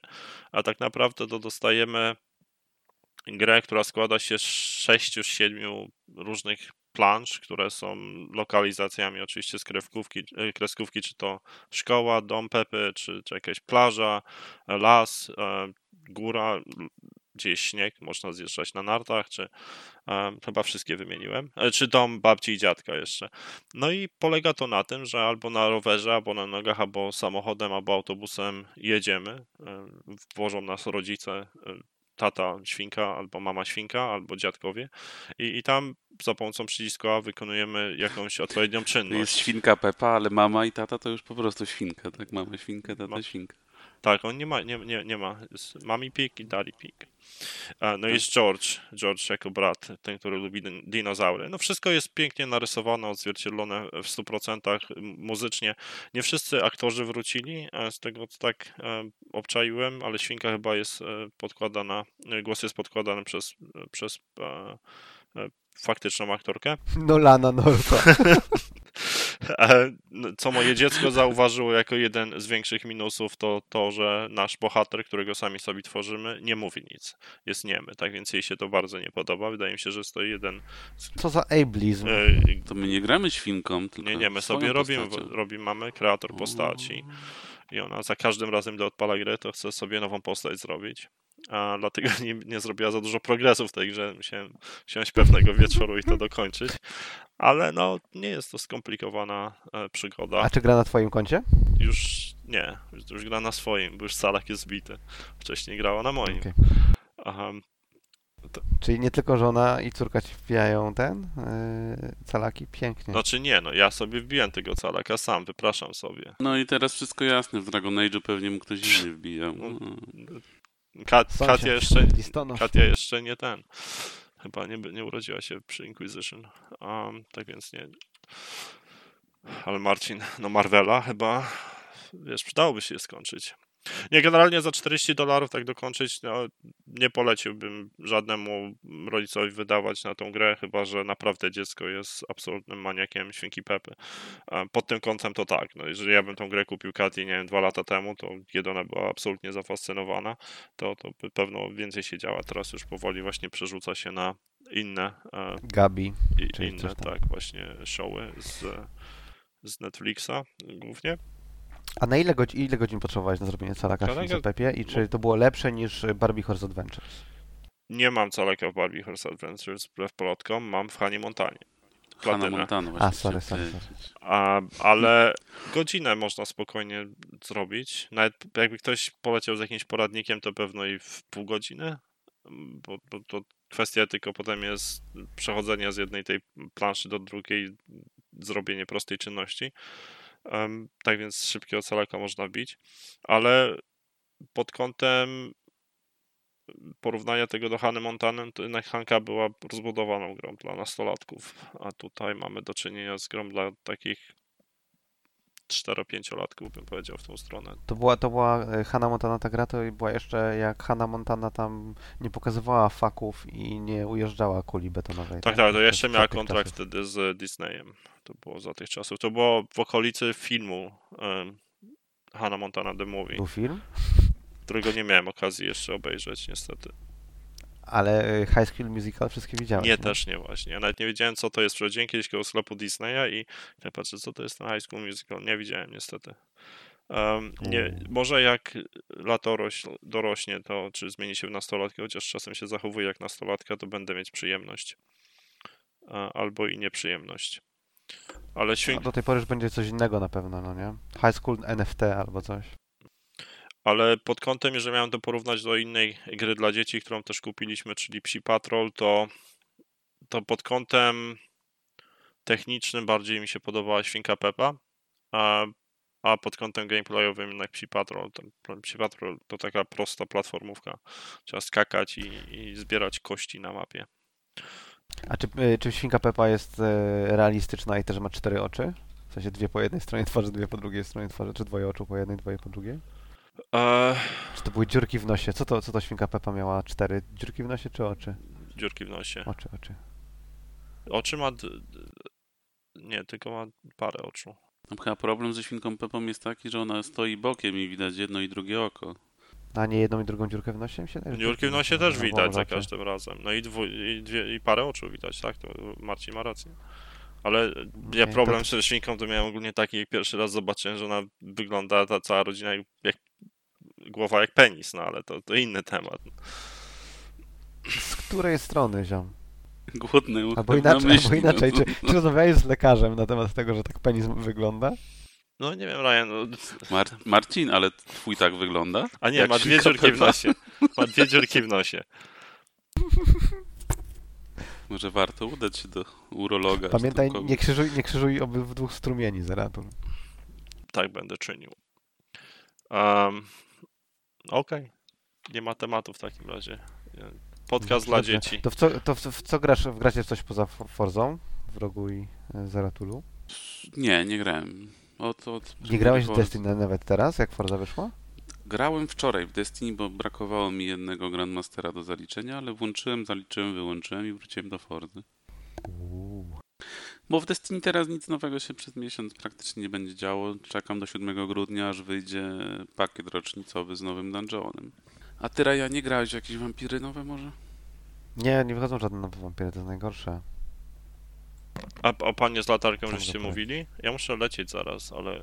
A tak naprawdę to dostajemy grę, która składa się z sześciu, siedmiu różnych plansz, które są lokalizacjami oczywiście z kreskówki, e, kreskówki czy to szkoła, dom Pepy, czy, czy jakaś plaża, las, e, góra, gdzie śnieg, można zjeżdżać na nartach, czy e, chyba wszystkie wymieniłem, e, czy dom babci i dziadka jeszcze. No i polega to na tym, że albo na rowerze, albo na nogach, albo samochodem, albo autobusem jedziemy, e, włożą nas rodzice, e, tata świnka, albo mama świnka, albo dziadkowie i, i tam za pomocą przycisku A wykonujemy jakąś odpowiednią czynność. jest świnka Pepa, ale mama i tata to już po prostu świnka, tak? Mama świnka, tata Ma- świnka. Tak, on nie ma, nie, nie, nie ma. Jest Mami Pig i Daddy Pig. A, No i jest George, George jako brat, ten, który lubi din- dinozaury. No wszystko jest pięknie narysowane, odzwierciedlone w 100% m- muzycznie. Nie wszyscy aktorzy wrócili, e, z tego co tak e, obczaiłem, ale Świnka chyba jest e, podkładana, e, głos jest podkładany przez, e, przez e, e, faktyczną aktorkę. Nolana Norta. No, Co moje dziecko zauważyło jako jeden z większych minusów, to to, że nasz bohater, którego sami sobie tworzymy, nie mówi nic. Jest niemy, tak więc jej się to bardzo nie podoba. Wydaje mi się, że jest to jeden. z- Co za ableizm. E, To my nie gramy świnką, tylko Nie, nie, my sobie robimy, robimy, mamy kreator postaci i ona za każdym razem, gdy odpala grę, to chce sobie nową postać zrobić. A dlatego nie, nie zrobiła za dużo progresu w tej grze. Musiałem wsiąść pewnego wieczoru i to dokończyć. Ale no, nie jest to skomplikowana e, przygoda. A czy gra na twoim koncie? Już nie, już, już gra na swoim, bo już salak jest zbity. Wcześniej grała na moim. Okej. Aha, Czyli nie tylko żona i córka ci wbijają ten yy, calaki? Pięknie. znaczy nie, no ja sobie wbiłem tego calaka sam, wypraszam sobie. No i teraz wszystko jasne, w Dragon Age'u pewnie mu ktoś inny wbijał. No, No. Kat, Katia jeszcze. Katia jeszcze nie ten. Chyba nie, nie urodziła się przy Inquisition. Um, tak więc nie. Ale Marcin, no Marvela chyba, wiesz, przydałoby się je skończyć. Nie, generalnie za 40 dolarów tak dokończyć, no, nie poleciłbym żadnemu rodzicowi wydawać na tą grę, chyba że naprawdę dziecko jest absolutnym maniakiem świnki Pepy. Pod tym kątem to tak, no, jeżeli ja bym tą grę kupił Katii, nie wiem, dwa lata temu, to kiedy ona była absolutnie zafascynowana, to, to by pewno więcej się działa. Teraz już powoli właśnie przerzuca się na inne, e, Gabi. i- inne tak, właśnie showy z, z Netflixa głównie. A na ile, godzi- ile godzin potrzebowałeś na zrobienie calaka w Calaka- Śwince Pepie i czy to było lepsze niż Barbie Horse Adventures? Nie mam caleka w Barbie Horse Adventures wbrew plotkom, mam w Hanie Montanie. Hannah Platynę. Montana właśnie. A, sorry, sorry, powiedzieć. A, ale godzinę można spokojnie zrobić. Nawet jakby ktoś poleciał z jakimś poradnikiem, to pewno i w pół godziny, bo, bo to kwestia tylko potem jest przechodzenia z jednej tej planszy do drugiej, zrobienie prostej czynności. Tak więc szybkiego calaka można bić, ale pod kątem porównania tego do Hany Montanem, to jednak Hanka była rozbudowaną grą dla nastolatków, a tutaj mamy do czynienia z grą dla takich 4-5-latków, bym powiedział, w tą stronę. To była, to była e, Hannah Montana ta gra, to była jeszcze jak Hannah Montana tam nie pokazywała faków i nie ujeżdżała kuli betonowej. Tak, tak, to jest jeszcze miała kontrakt czasów. wtedy z Disneyem. To było za tych czasów. To było w okolicy filmu um, Hannah Montana The Movie, Był film, którego nie miałem okazji jeszcze obejrzeć, niestety. ale e, High School Musical wszystkie widziałeś. Nie, też nie właśnie. Ja nawet nie wiedziałem, co to jest. Przychodziłem kiedyś koło sklepu Disneya i ja patrzę, co to jest ten High School Musical. Nie widziałem niestety. Um, nie, Mm. może jak lato roś, dorośnie, to czy zmieni się w nastolatkę, chociaż czasem się zachowuję jak nastolatka, to będę mieć przyjemność. A, albo i nieprzyjemność. Ale świn... do tej pory już będzie coś innego na pewno, no nie? High School NFT albo coś. Ale pod kątem, jeżeli miałem to porównać do innej gry dla dzieci, którą też kupiliśmy, czyli Psi Patrol, to, to pod kątem technicznym bardziej mi się podobała Świnka Peppa, a, a pod kątem gameplayowym jednak Psi Patrol. Psi Patrol to taka prosta platformówka. Trzeba skakać i, i zbierać kości na mapie. A czy, e, czy świnka Peppa jest e, realistyczna i też ma cztery oczy? W sensie dwie po jednej stronie twarzy, dwie po drugiej stronie twarzy, czy dwoje oczu po jednej, dwoje po drugiej? Eee, Czy to były dziurki w nosie? Co to, co to świnka Peppa miała? Cztery dziurki w nosie czy oczy? dziurki w nosie. Oczy, oczy. Oczy ma... d- Nie, tylko ma parę oczu. Chyba problem ze świnką Pepą jest taki, że ona stoi bokiem i widać jedno i drugie oko. A nie jedną i drugą dziurkę w nosie? Się że Dziurki w nosie no, też widać za każdym razem. No i, dwu, i, dwie, i parę oczu widać, tak? To Marcin ma rację. Ale ja Nie, problem to- z świnką to miałem ogólnie taki, jak pierwszy raz zobaczyłem, że ona wygląda, ta cała rodzina, jak, jak głowa jak penis, no ale to, to inny temat. Z której strony, ziom? Głodne ucho Albo na inaczej, myśli, albo inaczej. no. Czy, czy rozmawiałeś z lekarzem na temat tego, że tak penis wygląda? No nie wiem, Ryan, no, Mar Marcin, ale twój tak wygląda? a nie, ma dwie dziurki w nosie. Ma dwie dziurki w nosie. Może warto udać się do urologa. Pamiętaj, do nie krzyżuj, nie krzyżuj obydwu strumieni zeratul. Tak będę czynił. Um, Okej. Nie ma tematu w takim razie. Podcast dla Dobrze. dzieci. To w co, to w, w co grasz? W gracie coś poza Forzą? W rogu i e, Zeratulu? Nie, nie grałem. Od, od Nie grałeś w. Destiny nawet teraz, jak Forza wyszła? Grałem wczoraj w Destiny, bo brakowało mi jednego Grandmastera do zaliczenia, ale włączyłem, zaliczyłem, wyłączyłem i wróciłem do Forzy. Bo w Destiny teraz nic nowego się przez miesiąc praktycznie nie będzie działo. Czekam do 7 grudnia, aż wyjdzie pakiet rocznicowy z nowym dungeonem. A ty, Raja, nie grałeś w jakieś wampiry nowe może? Nie, nie wychodzą żadne nowe wampiry, to jest najgorsze. A o panie z latarką Co żeście mówili? Ja muszę lecieć zaraz, ale e,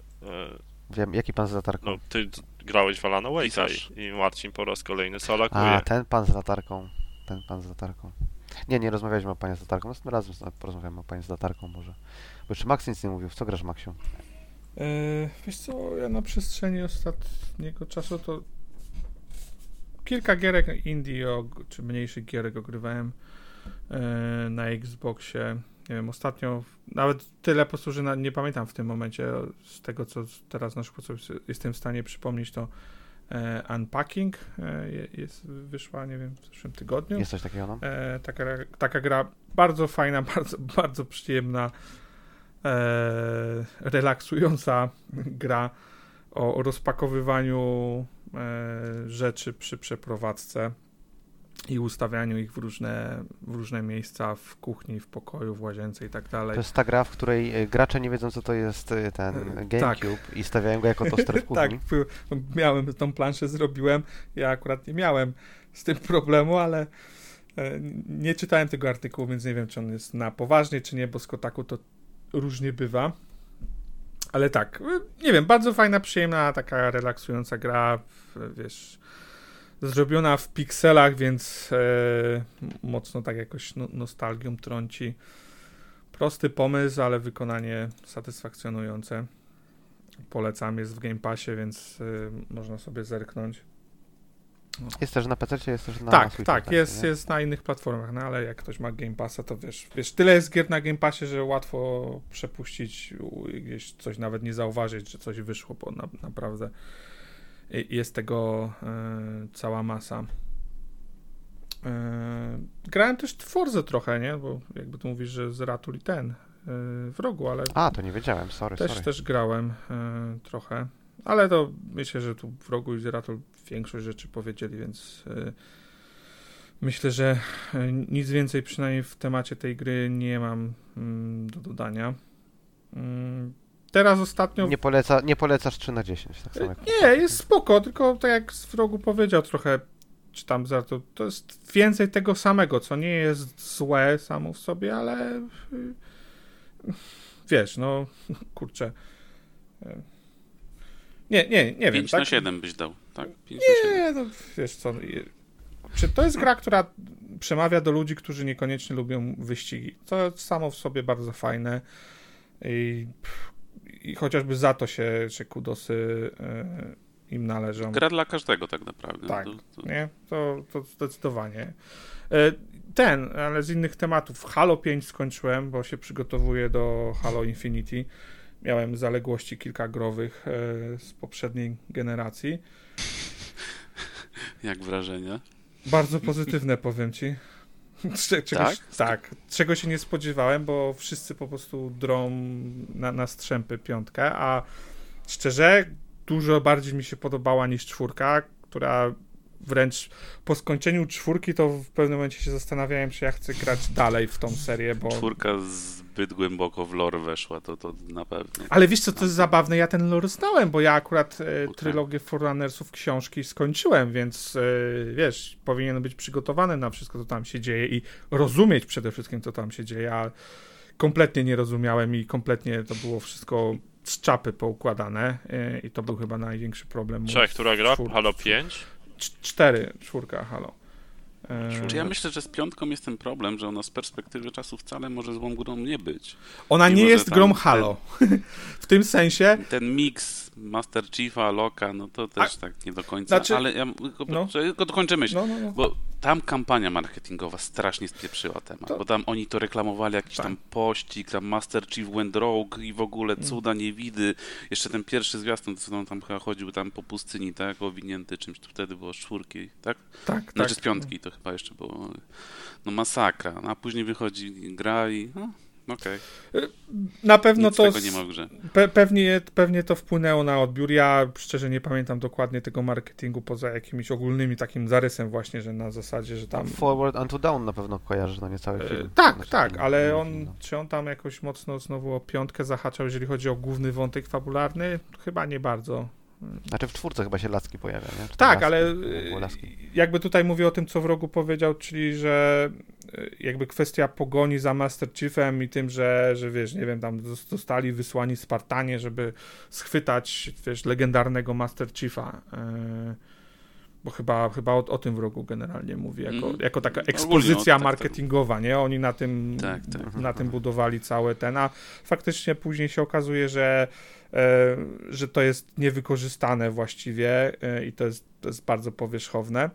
Wiem, jaki pan z latarką? no, ty grałeś w Alana Wake'a i, i Marcin po raz kolejny salakuje. A, ten pan z latarką. Ten pan z latarką. Nie, nie rozmawialiśmy o panie z latarką. Następnym razem porozmawiamy o panie z latarką może. Bo jeszcze Max nic nie mówił. W co grasz, Maxiu? E, wiesz co, ja na przestrzeni ostatniego czasu to kilka gierek indie czy mniejszych gierek ogrywałem e, na Xboxie. Nie wiem, ostatnio nawet tyle po prostu, że na, nie pamiętam w tym momencie z tego, co teraz na sobie jestem w stanie przypomnieć, to e, Unpacking e, je- jest, wyszła, nie wiem, w zeszłym tygodniu. Jest coś takiego, no? E, taka, taka gra bardzo fajna, bardzo, bardzo przyjemna, e, relaksująca gra o, o rozpakowywaniu e, rzeczy przy przeprowadzce i ustawianiu ich w różne, w różne miejsca w kuchni, w pokoju, w łazience i tak dalej. To jest ta gra, w której e, gracze nie wiedzą, co to jest e, ten E, GameCube i stawiają go jako toster w kuchni. tak, miałem tą planszę, zrobiłem. Ja akurat nie miałem z tym problemu, ale nie czytałem tego artykułu, więc nie wiem, czy on jest na poważnie, czy nie, bo z Kotaku to różnie bywa. Ale tak, nie wiem, bardzo fajna, przyjemna, taka relaksująca gra, wiesz, zrobiona w pikselach, więc e, mocno tak jakoś no, nostalgią trąci. Prosty pomysł, ale wykonanie satysfakcjonujące. Polecam, jest w Game Passie, więc y, można sobie zerknąć. Jest też na PC, jest też na Tak, tak, jest, nie? jest na innych platformach, no ale jak ktoś ma Game Passa, to wiesz, wiesz, tyle jest gier na Game Passie, że łatwo przepuścić gdzieś coś, nawet nie zauważyć, że coś wyszło, bo na, naprawdę jest tego e, cała masa. E, grałem też w Forze trochę, nie? Bo jakby tu mówisz, że z Ratul i ten e, w rogu, ale A, to nie wiedziałem, sorry, też, sorry. też grałem trochę, ale to myślę, że tu w rogu i Zeratul większość rzeczy powiedzieli, więc myślę, że nic więcej przynajmniej w temacie tej gry nie mam mm, do dodania. Teraz ostatnio... Nie, poleca, nie polecasz 3 na 10, tak samo jak Nie, jest spoko, tylko tak jak z wrogu powiedział trochę, czy tam za to, to jest więcej tego samego, co nie jest złe samo w sobie, ale y, wiesz, no kurczę. y, Nie, nie, nie wiem. 5 tak? na 7 byś dał. Tak, 5 na 7. Nie, no wiesz co, czy to jest gra, która przemawia do ludzi, którzy niekoniecznie lubią wyścigi. To samo w sobie bardzo fajne i, i chociażby za to się, się kudosy y, im należą. Gra dla każdego tak naprawdę. Tak. To, to, Nie? To, to zdecydowanie. E, Ten, ale z innych tematów. Halo 5 skończyłem, bo się przygotowuję do Halo Infinity. Miałem zaległości kilka growych e, z poprzedniej generacji. jak wrażenia? Bardzo pozytywne, powiem ci. Cze- Czegoś, tak? Czego się nie spodziewałem, bo wszyscy po prostu drą na, na strzępy piątkę, a szczerze dużo bardziej mi się podobała niż czwórka, która wręcz po skończeniu czwórki to w pewnym momencie się zastanawiałem, czy ja chcę grać dalej w tą serię, bo... Czwórka zbyt głęboko w lore weszła, to, to na pewno. Ale wiesz co, to jest zabawne, ja ten lore znałem, bo ja akurat e, Okej. trylogię Forerunnersów książki skończyłem, więc e, wiesz, powinien być przygotowany na wszystko, co tam się dzieje i rozumieć przede wszystkim, co tam się dzieje, a kompletnie nie rozumiałem i kompletnie to było wszystko z czapy poukładane e, i to był chyba największy problem. Cześć, która gra? Halo 5? Cz- Cztery, czwórka, halo. Czy ja myślę, że z piątką jest ten problem, że ona z perspektywy czasu wcale może złą grą nie być. Ona nie mimo, że jest grą ten- Halo. w tym sensie, Ten miks Master Chiefa, Loka, no to też tak nie do końca, znaczy- ale ja tylko, no. tylko dokończę myśl. no, no, no. Bo tam kampania marketingowa strasznie spieprzyła temat, To- bo tam oni to reklamowali, jakiś Tak. tam pościg, tam Master Chief went rogue i w ogóle Mm. cuda niewidy. Jeszcze ten pierwszy zwiastun, co on tam chyba chodził tam po pustyni, tak, owinięty czymś, to wtedy było z czwórki, tak? tak, Znaczy tak. z piątki to chyba jeszcze było, no masakra, no, a później wychodzi gra i no, okej, Na pewno nic to nie ma w grze. Pe pewnie, pewnie to wpłynęło na odbiór. Ja szczerze nie pamiętam dokładnie tego marketingu poza jakimiś ogólnymi takim zarysem właśnie, że na zasadzie, że tam... Forward Unto Down na pewno kojarzysz na niecały E, film. tak, Znaczy, tak, film, ale film, on, no. czy on tam jakoś mocno znowu o piątkę zahaczał, jeżeli chodzi o główny wątek fabularny? Chyba nie bardzo. Znaczy w czwórce chyba się Laski pojawia, nie? Czy Tak, Laski, ale jakby tutaj mówię o tym, co w rogu powiedział, czyli że y, jakby kwestia pogoni za Master Chiefem i tym, że, że wiesz, nie wiem, tam zos- zostali wysłani Spartanie, żeby schwytać, wiesz, legendarnego Master Chiefa. y, Bo chyba, chyba o, o tym w rogu generalnie mówi, jako, Mhm. jako taka ekspozycja no, tak, tak. marketingowa, nie? Oni na tym, Tak, tak. na tym budowali cały ten, a faktycznie później się okazuje, że, e, że to jest niewykorzystane właściwie e, i to jest, to jest bardzo powierzchowne.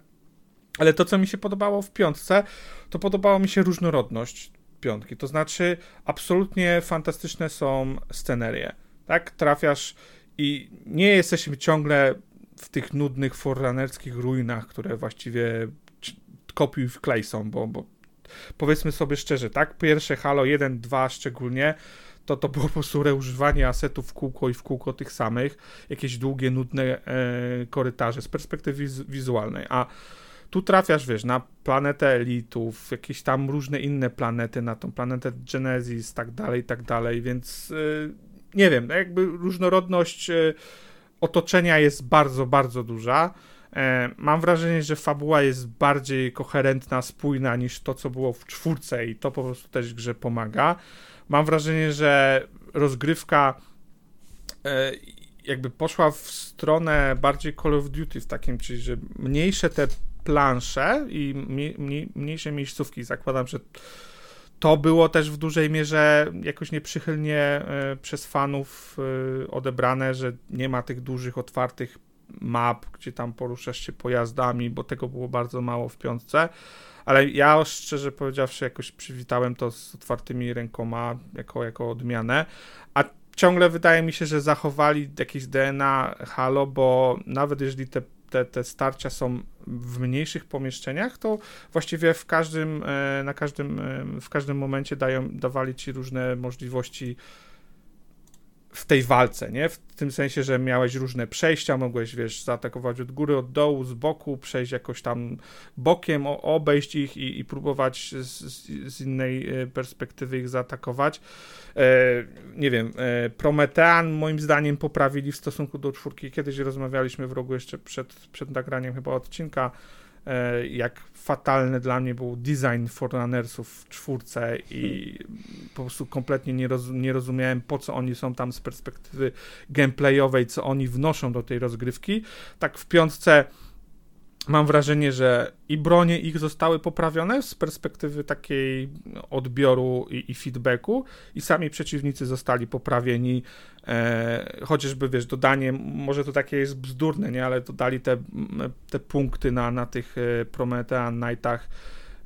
Ale to, co mi się podobało w piątce, to podobała mi się różnorodność piątki. To znaczy, absolutnie fantastyczne są scenerie. Tak? Trafiasz i nie jesteśmy ciągle w tych nudnych forranerskich ruinach, które właściwie kopiuj w klej są, bo, bo powiedzmy sobie szczerze, tak? Pierwsze Halo 1, 2 szczególnie, to to było po prostu reużywanie asetów w kółko i w kółko tych samych, jakieś długie, nudne e, korytarze z perspektywy wiz- wizualnej, a tu trafiasz, wiesz, na planetę elitów, jakieś tam różne inne planety, na tą planetę Genesis, tak dalej, tak dalej, więc y, nie wiem, jakby różnorodność y, otoczenia jest bardzo, bardzo duża. E, Mam wrażenie, że fabuła jest bardziej koherentna, spójna niż to, co było w czwórce i to po prostu też grze pomaga. Mam wrażenie, że rozgrywka e, jakby poszła w stronę bardziej Call of Duty w takim, czyli że mniejsze te plansze i mniej, mniejsze miejscówki. Zakładam, że to było też w dużej mierze jakoś nieprzychylnie e, przez fanów e, odebrane, że nie ma tych dużych, otwartych map, gdzie tam poruszasz się pojazdami, bo tego było bardzo mało w piątce. Ale ja szczerze powiedziawszy, jakoś przywitałem to z otwartymi rękoma jako, jako odmianę. A ciągle wydaje mi się, że zachowali jakieś DNA Halo, bo nawet jeżeli te te, te starcia są w mniejszych pomieszczeniach, to właściwie w każdym, e, na każdym, e, w każdym momencie dają, dawali ci różne możliwości w tej walce, nie? W tym sensie, że miałeś różne przejścia, mogłeś, wiesz, zaatakować od góry, od dołu, z boku, przejść jakoś tam bokiem, obejść ich i, i próbować z, z, innej e, perspektywy ich zaatakować. E, nie wiem, e, Prometean moim zdaniem poprawili w stosunku do czwórki. Kiedyś rozmawialiśmy w rogu jeszcze przed, przed nagraniem chyba odcinka, jak fatalny dla mnie był design Forerunnersów w czwórce i po prostu kompletnie nie, roz, nie rozumiałem, po co oni są tam z perspektywy gameplayowej, co oni wnoszą do tej rozgrywki. Tak w piątce mam wrażenie, że i bronie ich zostały poprawione z perspektywy takiej odbioru i, i feedbacku, i sami przeciwnicy zostali poprawieni. E, chociażby, wiesz, dodanie, może to takie jest bzdurne, nie, ale dodali te, te punkty na, na tych e, Promethean Knightach,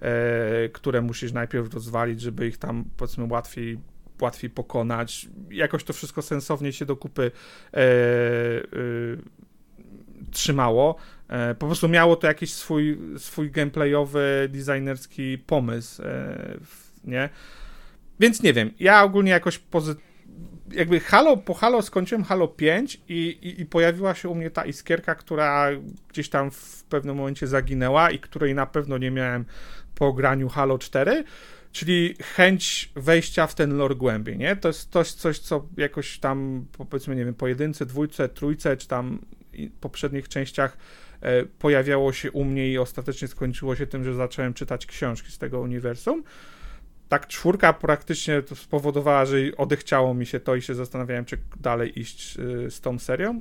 e, które musisz najpierw rozwalić, żeby ich tam, powiedzmy, łatwiej łatwiej pokonać. Jakoś to wszystko sensownie się do kupy e, e, trzymało. E, po prostu miało to jakiś swój, swój gameplayowy, designerski pomysł, e, nie? Więc nie wiem, ja ogólnie jakoś pozytywnie jakby Halo, po Halo skończyłem Halo 5 i, i, i, pojawiła się u mnie ta iskierka, która gdzieś tam w pewnym momencie zaginęła i której na pewno nie miałem po graniu Halo 4, czyli chęć wejścia w ten lore głębiej, nie? To jest coś, coś co jakoś tam, powiedzmy, nie wiem, po jedynce, dwójce, trójce, czy tam poprzednich częściach E, pojawiało się u mnie i ostatecznie skończyło się tym, że zacząłem czytać książki z tego uniwersum. Tak, czwórka praktycznie spowodowała, że odechciało mi się to i się zastanawiałem, czy dalej iść e, z tą serią.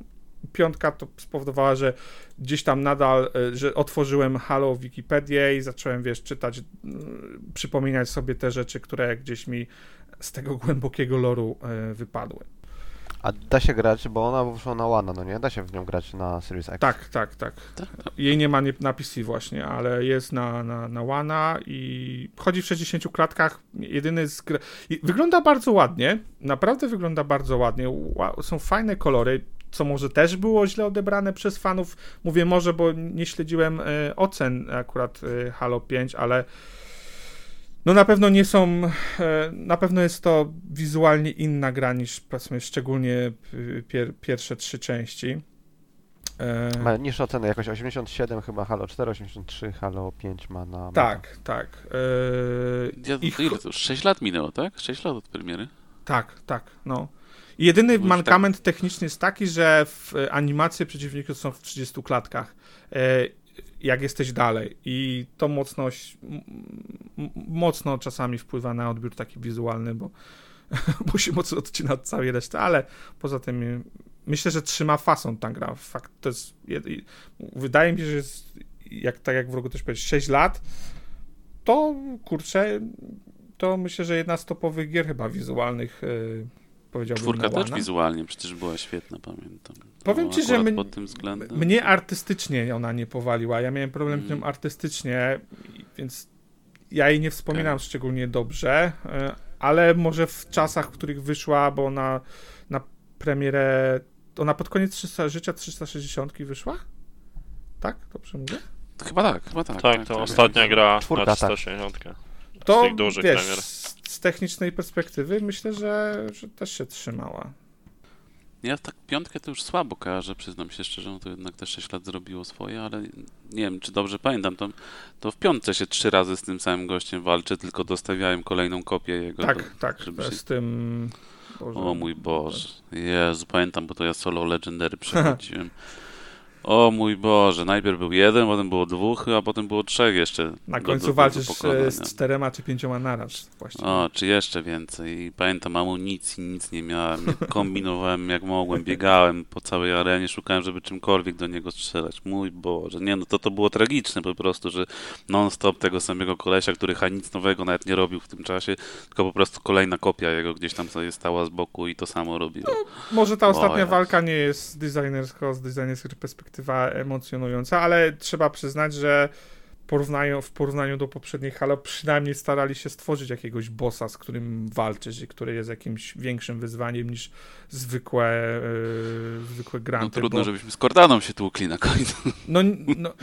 Piątka to spowodowała, że gdzieś tam nadal, e, że otworzyłem Halo Wikipedię i zacząłem, wiesz, czytać, przypominać sobie te rzeczy, które gdzieś mi z tego głębokiego loru wypadły. A da się grać, bo ona wyszła na One, no nie? Da się w nią grać na Series X. Tak, tak, tak. Jej nie ma na PC właśnie, ale jest na, na, na i chodzi w 60 klatkach. Jedyny z... Wygląda bardzo ładnie, naprawdę wygląda bardzo ładnie. Są fajne kolory, co może też było źle odebrane przez fanów. Mówię może, bo nie śledziłem e, ocen akurat e, Halo 5, ale no na pewno nie są, e, na pewno jest to wizualnie inna gra niż powiedzmy szczególnie pier, pierwsze trzy części. E, ma niższe oceny, jakoś 87 chyba Halo 4, 83 Halo 5 ma na... Tak, tak. E, ja, ich... Ile to już? 6 lat minęło, tak? 6 lat od premiery? Tak, tak, no. Jedyny mankament tak... techniczny jest taki, że w animacje przeciwników są w 30 klatkach jak jesteś dalej. I to mocno, mocno czasami wpływa na odbiór taki wizualny, bo, bo się mocno odcina od całej reszty, ale poza tym myślę, że trzyma fason ta gra. Fakt, to jest, wydaje mi się, że jest, jak, tak jak w rogu też powiedzieć, 6 lat, to kurczę, to myślę, że jedna z topowych gier chyba wizualnych yy, powiedziałbym. Czwórka też wizualnie przecież była świetna, pamiętam. Powiem ci, że mnie, mnie artystycznie ona nie powaliła. Ja miałem problem z nią mm. artystycznie, więc ja jej nie wspominam okay. szczególnie dobrze, e, ale może w czasach, w których wyszła, bo ona na premierę, ona pod koniec 300, życia 360 wyszła? Tak? Dobrze mówię? Chyba tak, chyba tak. Tak, tak to tak. ostatnia gra Czwórka, na 360. Tak. To, tych dużych wiesz, premier. Z technicznej perspektywy myślę, że, że też się trzymała. Ja tak piątkę to już słabo kojarzę, przyznam się szczerze, no to jednak te 6 lat zrobiło swoje, ale nie wiem, czy dobrze pamiętam, to, to w piątce się trzy razy z tym samym gościem walczę, tylko dostawiałem kolejną kopię jego. Tak, do, tak, żeby się... z tym... Boże, o mój Boże, Jezu, pamiętam, bo to ja solo Legendary przechodziłem. O mój Boże, najpierw był jeden, potem było dwóch, a potem było trzech jeszcze. Na końcu do- do walczysz e, z czterema czy pięcioma naraz właściwie. O, czy jeszcze więcej. I pamiętam amunicji, nic nie miałem. Kombinowałem jak mogłem, biegałem po całej arenie, szukałem, żeby czymkolwiek do niego strzelać. Mój Boże, nie no to to było tragiczne po prostu, że non-stop tego samego kolesia, który chyba nic nowego nawet nie robił w tym czasie, tylko po prostu kolejna kopia jego gdzieś tam sobie stała z boku i to samo robił. Może ta ostatnia walka nie jest designersko, z designerskiej perspektywa emocjonująca, ale trzeba przyznać, że porównają, w porównaniu do poprzedniej Halo przynajmniej starali się stworzyć jakiegoś bossa, z którym walczysz i który jest jakimś większym wyzwaniem niż zwykłe, yy, zwykłe No granty. trudno, bo- żebyśmy z Cordaną się tłukli na końcu. No, no, no,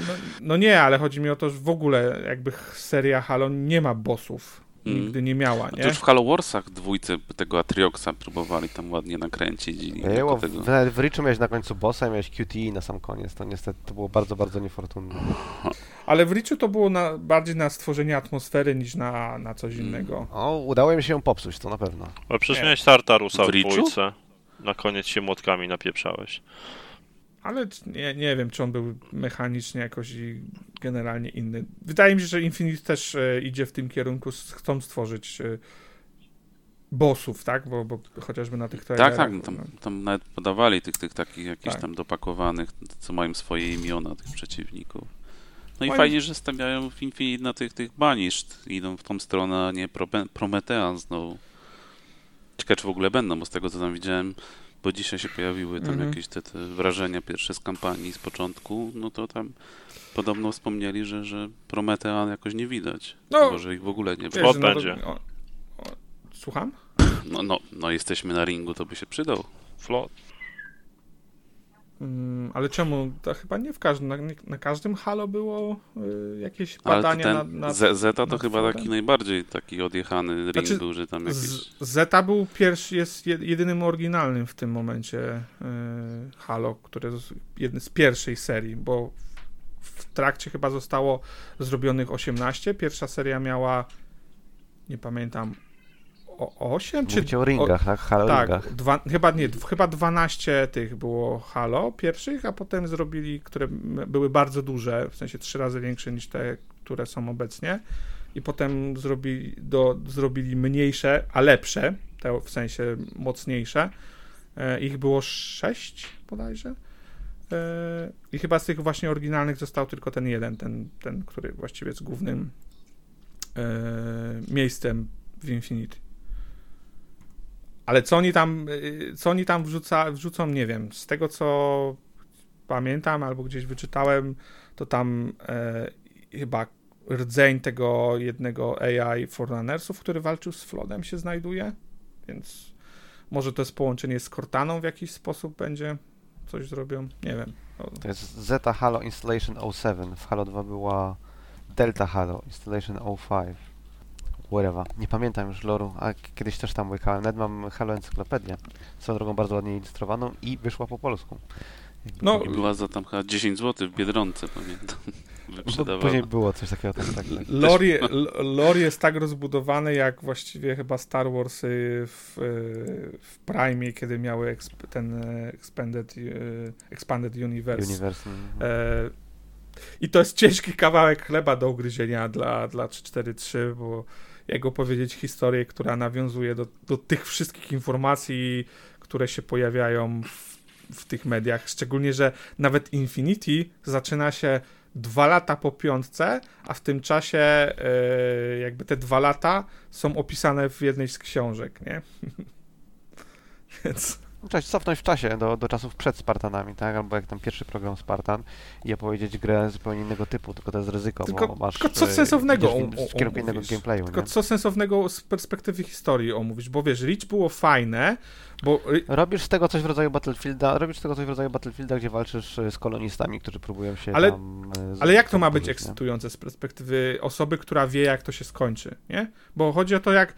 no nie, ale chodzi mi o to, że w ogóle jakby seria Halo nie ma bossów. Mm. Nigdy nie miała, nie? już w Halo Warsach dwójce tego Atrioxa próbowali tam ładnie nakręcić i Było, tego... w, w Richu miałeś na końcu bossa, miałeś QTE na sam koniec. To niestety to było bardzo, bardzo niefortunne. Ale w Richu to było na, bardziej na stworzenie atmosfery niż na, na coś Mm. innego. O, udało mi się ją popsuć, to na pewno. Ale przecież Nie. miałeś Tartarusa W w Richu? dwójce. Na koniec się młotkami napieprzałeś. Ale nie, nie wiem, czy on był mechanicznie jakoś i generalnie inny. Wydaje mi się, że Infinite też e, idzie w tym kierunku, chcą stworzyć e, bossów, tak? Bo, bo chociażby na tych Tak, trailerach. tak, no tam, tam nawet podawali tych, tych takich jakichś Tak. tam dopakowanych, co mają swoje imiona tych przeciwników. No i Moim- fajnie, że stawiają w Infinite na tych, tych baniszt, idą w tą stronę, a nie Prometean znowu. Ciekawe, czy w ogóle będą, bo z tego, co tam widziałem, bo dzisiaj się pojawiły tam Mhm. jakieś te, te wrażenia pierwsze z kampanii z początku, no to tam podobno wspomnieli, że, że Prometean jakoś nie widać. No, No, że ich w ogóle nie Wiesz, no będzie. O, o, słucham? No, no, no jesteśmy na ringu, to by się przydał. Flot. Mm, ale czemu? To chyba nie w każdym, na, na każdym Halo było y, jakieś Ale badania ten na, na Zeta to nad chyba taki najbardziej taki odjechany ring Znaczy, był, że tam jakieś... Z, Zeta był pierwszy, jest jed- jedynym oryginalnym w tym momencie y, Halo, który jest jedny z pierwszej serii, bo w trakcie chyba zostało zrobionych 18. Pierwsza seria miała, nie pamiętam, 8 czy Mówicie o ringach, tak? Halo tak, ringach. dwa, chyba nie, chyba 12 tych było Halo pierwszych, a potem zrobili, które były bardzo duże, w sensie trzy razy większe niż te, które są obecnie. I potem zrobili, do, zrobili mniejsze, a lepsze, te w sensie mocniejsze. E, ich było sześć bodajże. E, I chyba z tych właśnie oryginalnych został tylko ten jeden, ten, ten który właściwie jest głównym e, miejscem w Infinity. Ale co oni tam, y, co oni tam wrzuca, wrzucą, nie wiem. Z tego, co pamiętam albo gdzieś wyczytałem, to tam e, chyba rdzeń tego jednego AI Forerunnersów, który walczył z Flodem się znajduje, więc może to jest połączenie z Cortaną w jakiś sposób będzie, coś zrobią, nie wiem. To jest Zeta Halo Installation 07. W Halo 2 była Delta Halo Installation 05. Whatever. Nie pamiętam już loru, a kiedyś też tam łykałem. Nawet mam Halo Encyklopedię. Swoją drogą bardzo ładnie ilustrowaną i wyszła po polsku. No, I była za tam chyba 10 zł w Biedronce, pamiętam. Później było coś takiego, tak, tak, tak. Lore, lore jest tak rozbudowany, jak właściwie chyba Star Wars w, w Prime, kiedy miały exp- ten e, Expanded, y, Expanded Universe. Universe. mhm. E, I to jest ciężki kawałek chleba do ugryzienia dla, dla 343, bo jak opowiedzieć historię, która nawiązuje do, do tych wszystkich informacji, które się pojawiają w, w tych mediach. Szczególnie, że nawet Infinity zaczyna się dwa lata po piątce, a w tym czasie e, jakby te dwa lata są opisane w jednej z książek, nie? Więc Trzeba się cofnąć w czasie do, do czasów przed Spartanami, tak? Albo jak tam pierwszy program Spartan i opowiedzieć grę zupełnie innego typu, tylko to jest ryzyko, Tylko- bo masz... tylko co e, sensownego w, kierunku innego gameplayu, Tylko nie? co sensownego z perspektywy historii omówić, bo wiesz, Reach było fajne, bo y, Robisz z tego coś w rodzaju Battlefielda, robisz z tego coś w rodzaju Battlefielda, gdzie walczysz e, z kolonistami, którzy próbują się Ale- tam... e, ale jak to ma być nie? ekscytujące z perspektywy osoby, która wie, jak to się skończy, nie? Bo chodzi o to, jak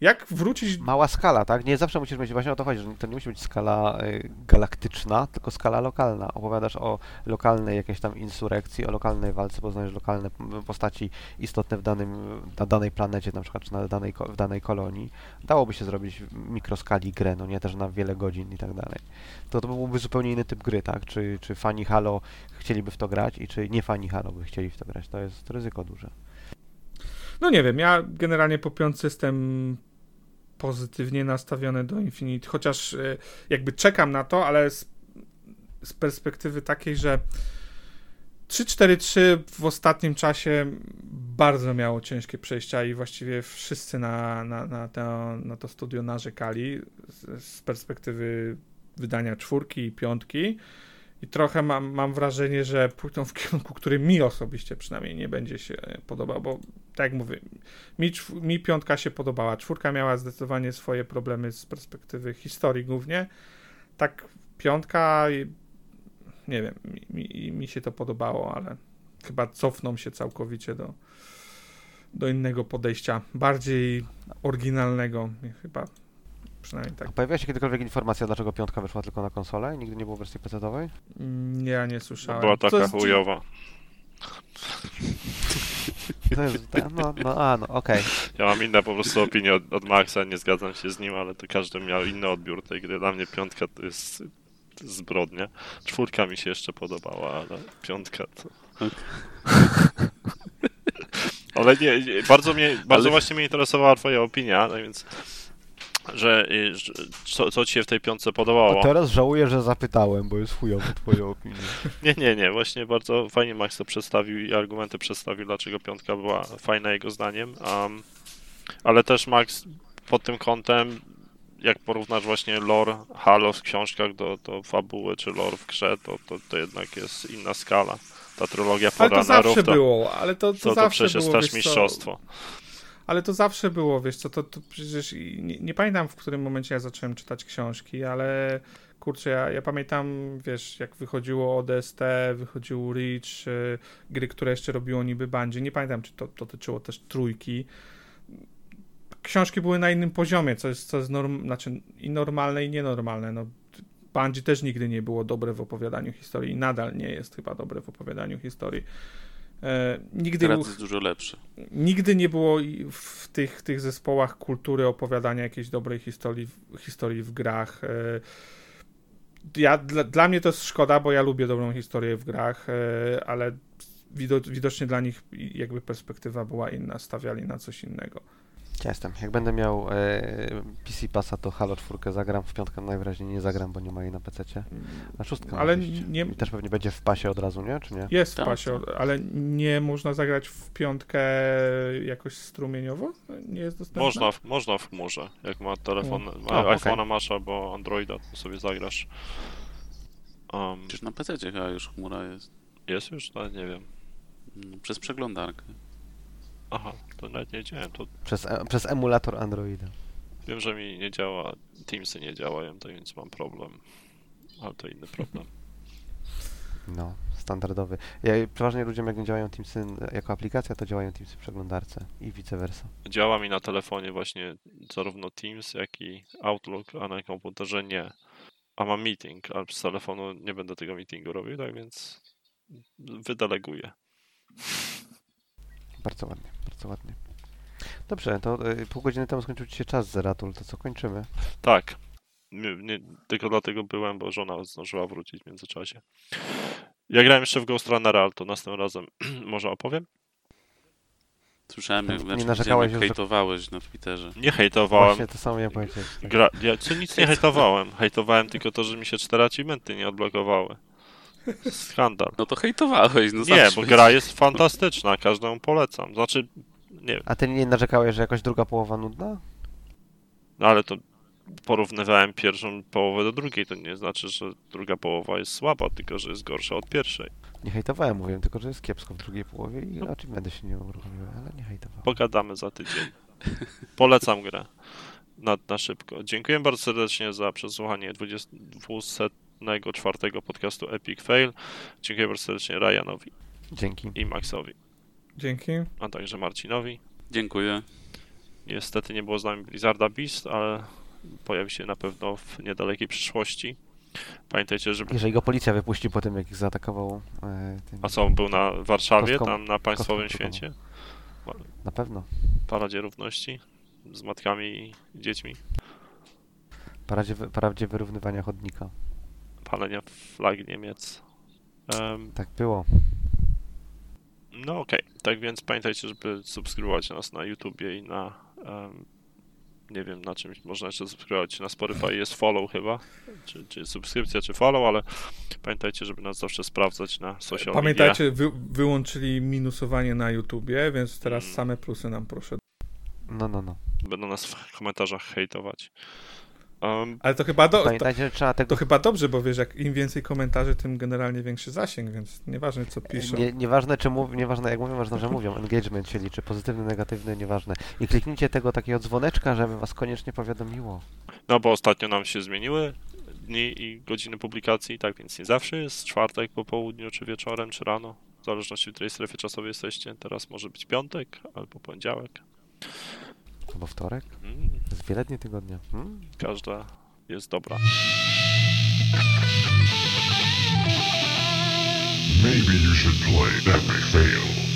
jak wrócić Mała skala, tak? Nie zawsze musisz mieć, właśnie o to chodzi, że to nie musi być skala y, galaktyczna, tylko skala lokalna. Opowiadasz o lokalnej jakiejś tam insurekcji, o lokalnej walce, poznajesz lokalne postaci istotne w danym, na danej planecie, na przykład, czy na danej, w danej kolonii. Dałoby się zrobić w mikroskali grę, no nie też na wiele godzin i tak dalej. To, to byłby zupełnie inny typ gry, tak? Czy, czy fani Halo chcieliby w to grać i czy nie fani Halo by chcieli w to grać. To jest ryzyko duże. No nie wiem, ja generalnie po piątce jestem pozytywnie nastawiony do Infinite, chociaż e, jakby czekam na to, ale z, z perspektywy takiej, że 3-4-3 w ostatnim czasie bardzo miało ciężkie przejścia i właściwie wszyscy na, na, na, to, na to studio narzekali z, z perspektywy wydania czwórki i piątki. I trochę mam, mam wrażenie, że pójdą w kierunku, który mi osobiście przynajmniej nie będzie się podobał, bo tak jak mówię, mi, mi piątka się podobała. Czwórka miała zdecydowanie swoje problemy z perspektywy historii głównie. Tak, piątka, nie wiem, mi, mi, mi się to podobało, ale chyba cofną się całkowicie do, do innego podejścia, bardziej oryginalnego, chyba przynajmniej tak. A pojawiła się kiedykolwiek informacja, dlaczego piątka wyszła tylko na konsolę i nigdy nie było wersji PC-owej? Mm, Ja nie słyszałem. Była taka jest chujowa. To jest, no, no, a, no, okej. Ja mam inne po prostu opinie od, od Maxa, nie zgadzam się z nim, ale to każdy miał inny odbiór tej gry. Dla mnie piątka to jest zbrodnia. Czwórka mi się jeszcze podobała, ale piątka to... ale nie, nie, bardzo mnie, bardzo Ale- właśnie mnie interesowała twoja opinia, no więc... Że, y, że co, co ci się w tej piątce podobało? A teraz żałuję, że zapytałem, bo jest chujowo twoja opinia. Nie, nie, nie. Właśnie bardzo fajnie Max to przedstawił i argumenty przedstawił, dlaczego piątka była fajna jego zdaniem. Um, ale też Max pod tym kątem, jak porównasz właśnie lore Halo w książkach do, do fabuły, czy lore w grze, to, to, to jednak jest inna skala. Ta trylogia Ale to zawsze to, było, ale to, to, to, to zawsze przecież było, jest też co, mistrzostwo. Ale to zawsze było, wiesz co, to, to przecież nie, nie pamiętam w którym momencie ja zacząłem czytać książki, ale kurczę, ja, ja pamiętam, wiesz, jak wychodziło ODST, wychodził Reach, y, gry, które jeszcze robiło niby bandzie, nie pamiętam, czy to dotyczyło też trójki. Książki były na innym poziomie, co jest, co jest norm, znaczy i normalne, i nienormalne, no. Bungie też nigdy nie było dobre w opowiadaniu historii i nadal nie jest chyba dobre w opowiadaniu historii. E, nigdy Teraz jest dużo lepsze. nigdy nie było w tych, tych zespołach kultury opowiadania jakiejś dobrej historii, historii w grach. E, Ja, dla, dla mnie to jest szkoda, bo ja lubię dobrą historię w grach, e, ale wido, widocznie dla nich jakby perspektywa była inna, stawiali na coś innego. Ja jestem. Jak będę miał e, PC Passa, to Halo 4 zagram, w piątkę najwyraźniej nie zagram, bo nie ma jej na PC. A szóstka Ale ma nie, I też pewnie będzie w pasie od razu, nie? Czy nie? jest w Tak, pasie, ale nie można zagrać w piątkę jakoś strumieniowo? Nie jest dostępne? Można, w- można w chmurze. Jak ma telefon, ma O, okej. iPhone'a masz albo Androida, to sobie zagrasz. Um, Przecież na PC chyba już chmura jest. jest już? No, nie wiem. Przez przeglądarkę. Aha, to nawet nie wiedziałem. To Przez, e, przez emulator Androida. Wiem, że mi nie działa, Teamsy nie działają, tak więc mam problem. Ale to inny problem. No, standardowy. Ja, przeważnie ludziom, jak nie działają Teamsy jako aplikacja, to działają Teamsy w przeglądarce i vice versa. Działa mi na telefonie właśnie zarówno Teams, jak i Outlook, a na komputerze nie. A mam meeting, a z telefonu nie będę tego meetingu robił, tak więc wydeleguję. Bardzo ładnie, bardzo ładnie. Dobrze, to y, pół godziny temu skończył ci się czas, Zeratul, to co kończymy? Tak. Nie, nie, tylko dlatego byłem, bo żona zdążyła wrócić w międzyczasie. Ja grałem jeszcze w Ghost Runnera, ale to następnym razem może opowiem. Słyszałem, jak, Nie znaczy, narzekałeś że- hejtowałeś na Twitterze. Nie hejtowałem. Właśnie to samo ja powiedzieć. Tak. Gra... Ja co nic nie hejtowałem. Hejtowałem tylko to, że mi się cztery achievementy nie odblokowały. Skandal. No to hejtowałeś, no Nie, bo gra jest fantastyczna, każdemu polecam. Znaczy, nie wiem, A ty nie narzekałeś, że jakoś druga połowa nudna? no ale to porównywałem pierwszą połowę do drugiej, to nie znaczy, że druga połowa jest słaba, tylko że jest gorsza od pierwszej. Nie hejtowałem, mówiłem tylko, że jest kiepsko w drugiej połowie i raczej będę się nie uruchomiły, ale nie hejtowałem. Pogadamy za tydzień. Polecam grę. Na, na szybko. Dziękuję bardzo serdecznie za przesłuchanie 204 podcastu Epic Fail. Dziękuję bardzo serdecznie Ryanowi Dzięki. i Maxowi, Dzięki. a także Marcinowi. Dziękuję. Niestety nie było z nami Blizzarda Beast, ale pojawi się na pewno w niedalekiej przyszłości. Pamiętajcie, żeby Jeżeli go policja wypuści po tym, jak ich zaatakował. E, tym, A co, on był na Warszawie, Kostką- tam na Państwowym kostką Święcie? Na pewno. Paradzie Równości z matkami i dziećmi? Paradzie, paradzie wyrównywania chodnika. Palenia flag Niemiec. Em, Tak było. No okej, tak więc pamiętajcie, żeby subskrybować nas na YouTubie i na... em, nie wiem na czymś można jeszcze subskrybować. Na Spotify jest follow chyba, czy, czy subskrypcja, czy follow, ale pamiętajcie, żeby nas zawsze sprawdzać na social media. Pamiętajcie, wy, wyłączyli minusowanie na YouTubie, więc teraz Mm. same plusy nam proszę. No, no, no. Będą nas w komentarzach hejtować. Um, Ale to chyba, do, to, Pamiętajcie, tego to chyba dobrze, bo wiesz, jak im więcej komentarzy, tym generalnie większy zasięg, więc nieważne co piszą. Nie, nieważne, czy mów, nieważne jak mówią, ważne, że mówią. Engagement się liczy, pozytywny, negatywny, nieważne. I kliknijcie tego takiego dzwoneczka, żeby was koniecznie powiadomiło. No bo ostatnio nam się zmieniły dni i godziny publikacji, tak więc nie zawsze jest czwartek po południu, czy wieczorem, czy rano. W zależności w której strefie czasowej jesteście. Teraz może być piątek albo poniedziałek. Albo wtorek. Mm, Jest wiele dni tygodnia. Hmm? każda jest dobra. Maybe you should play Epic Fail.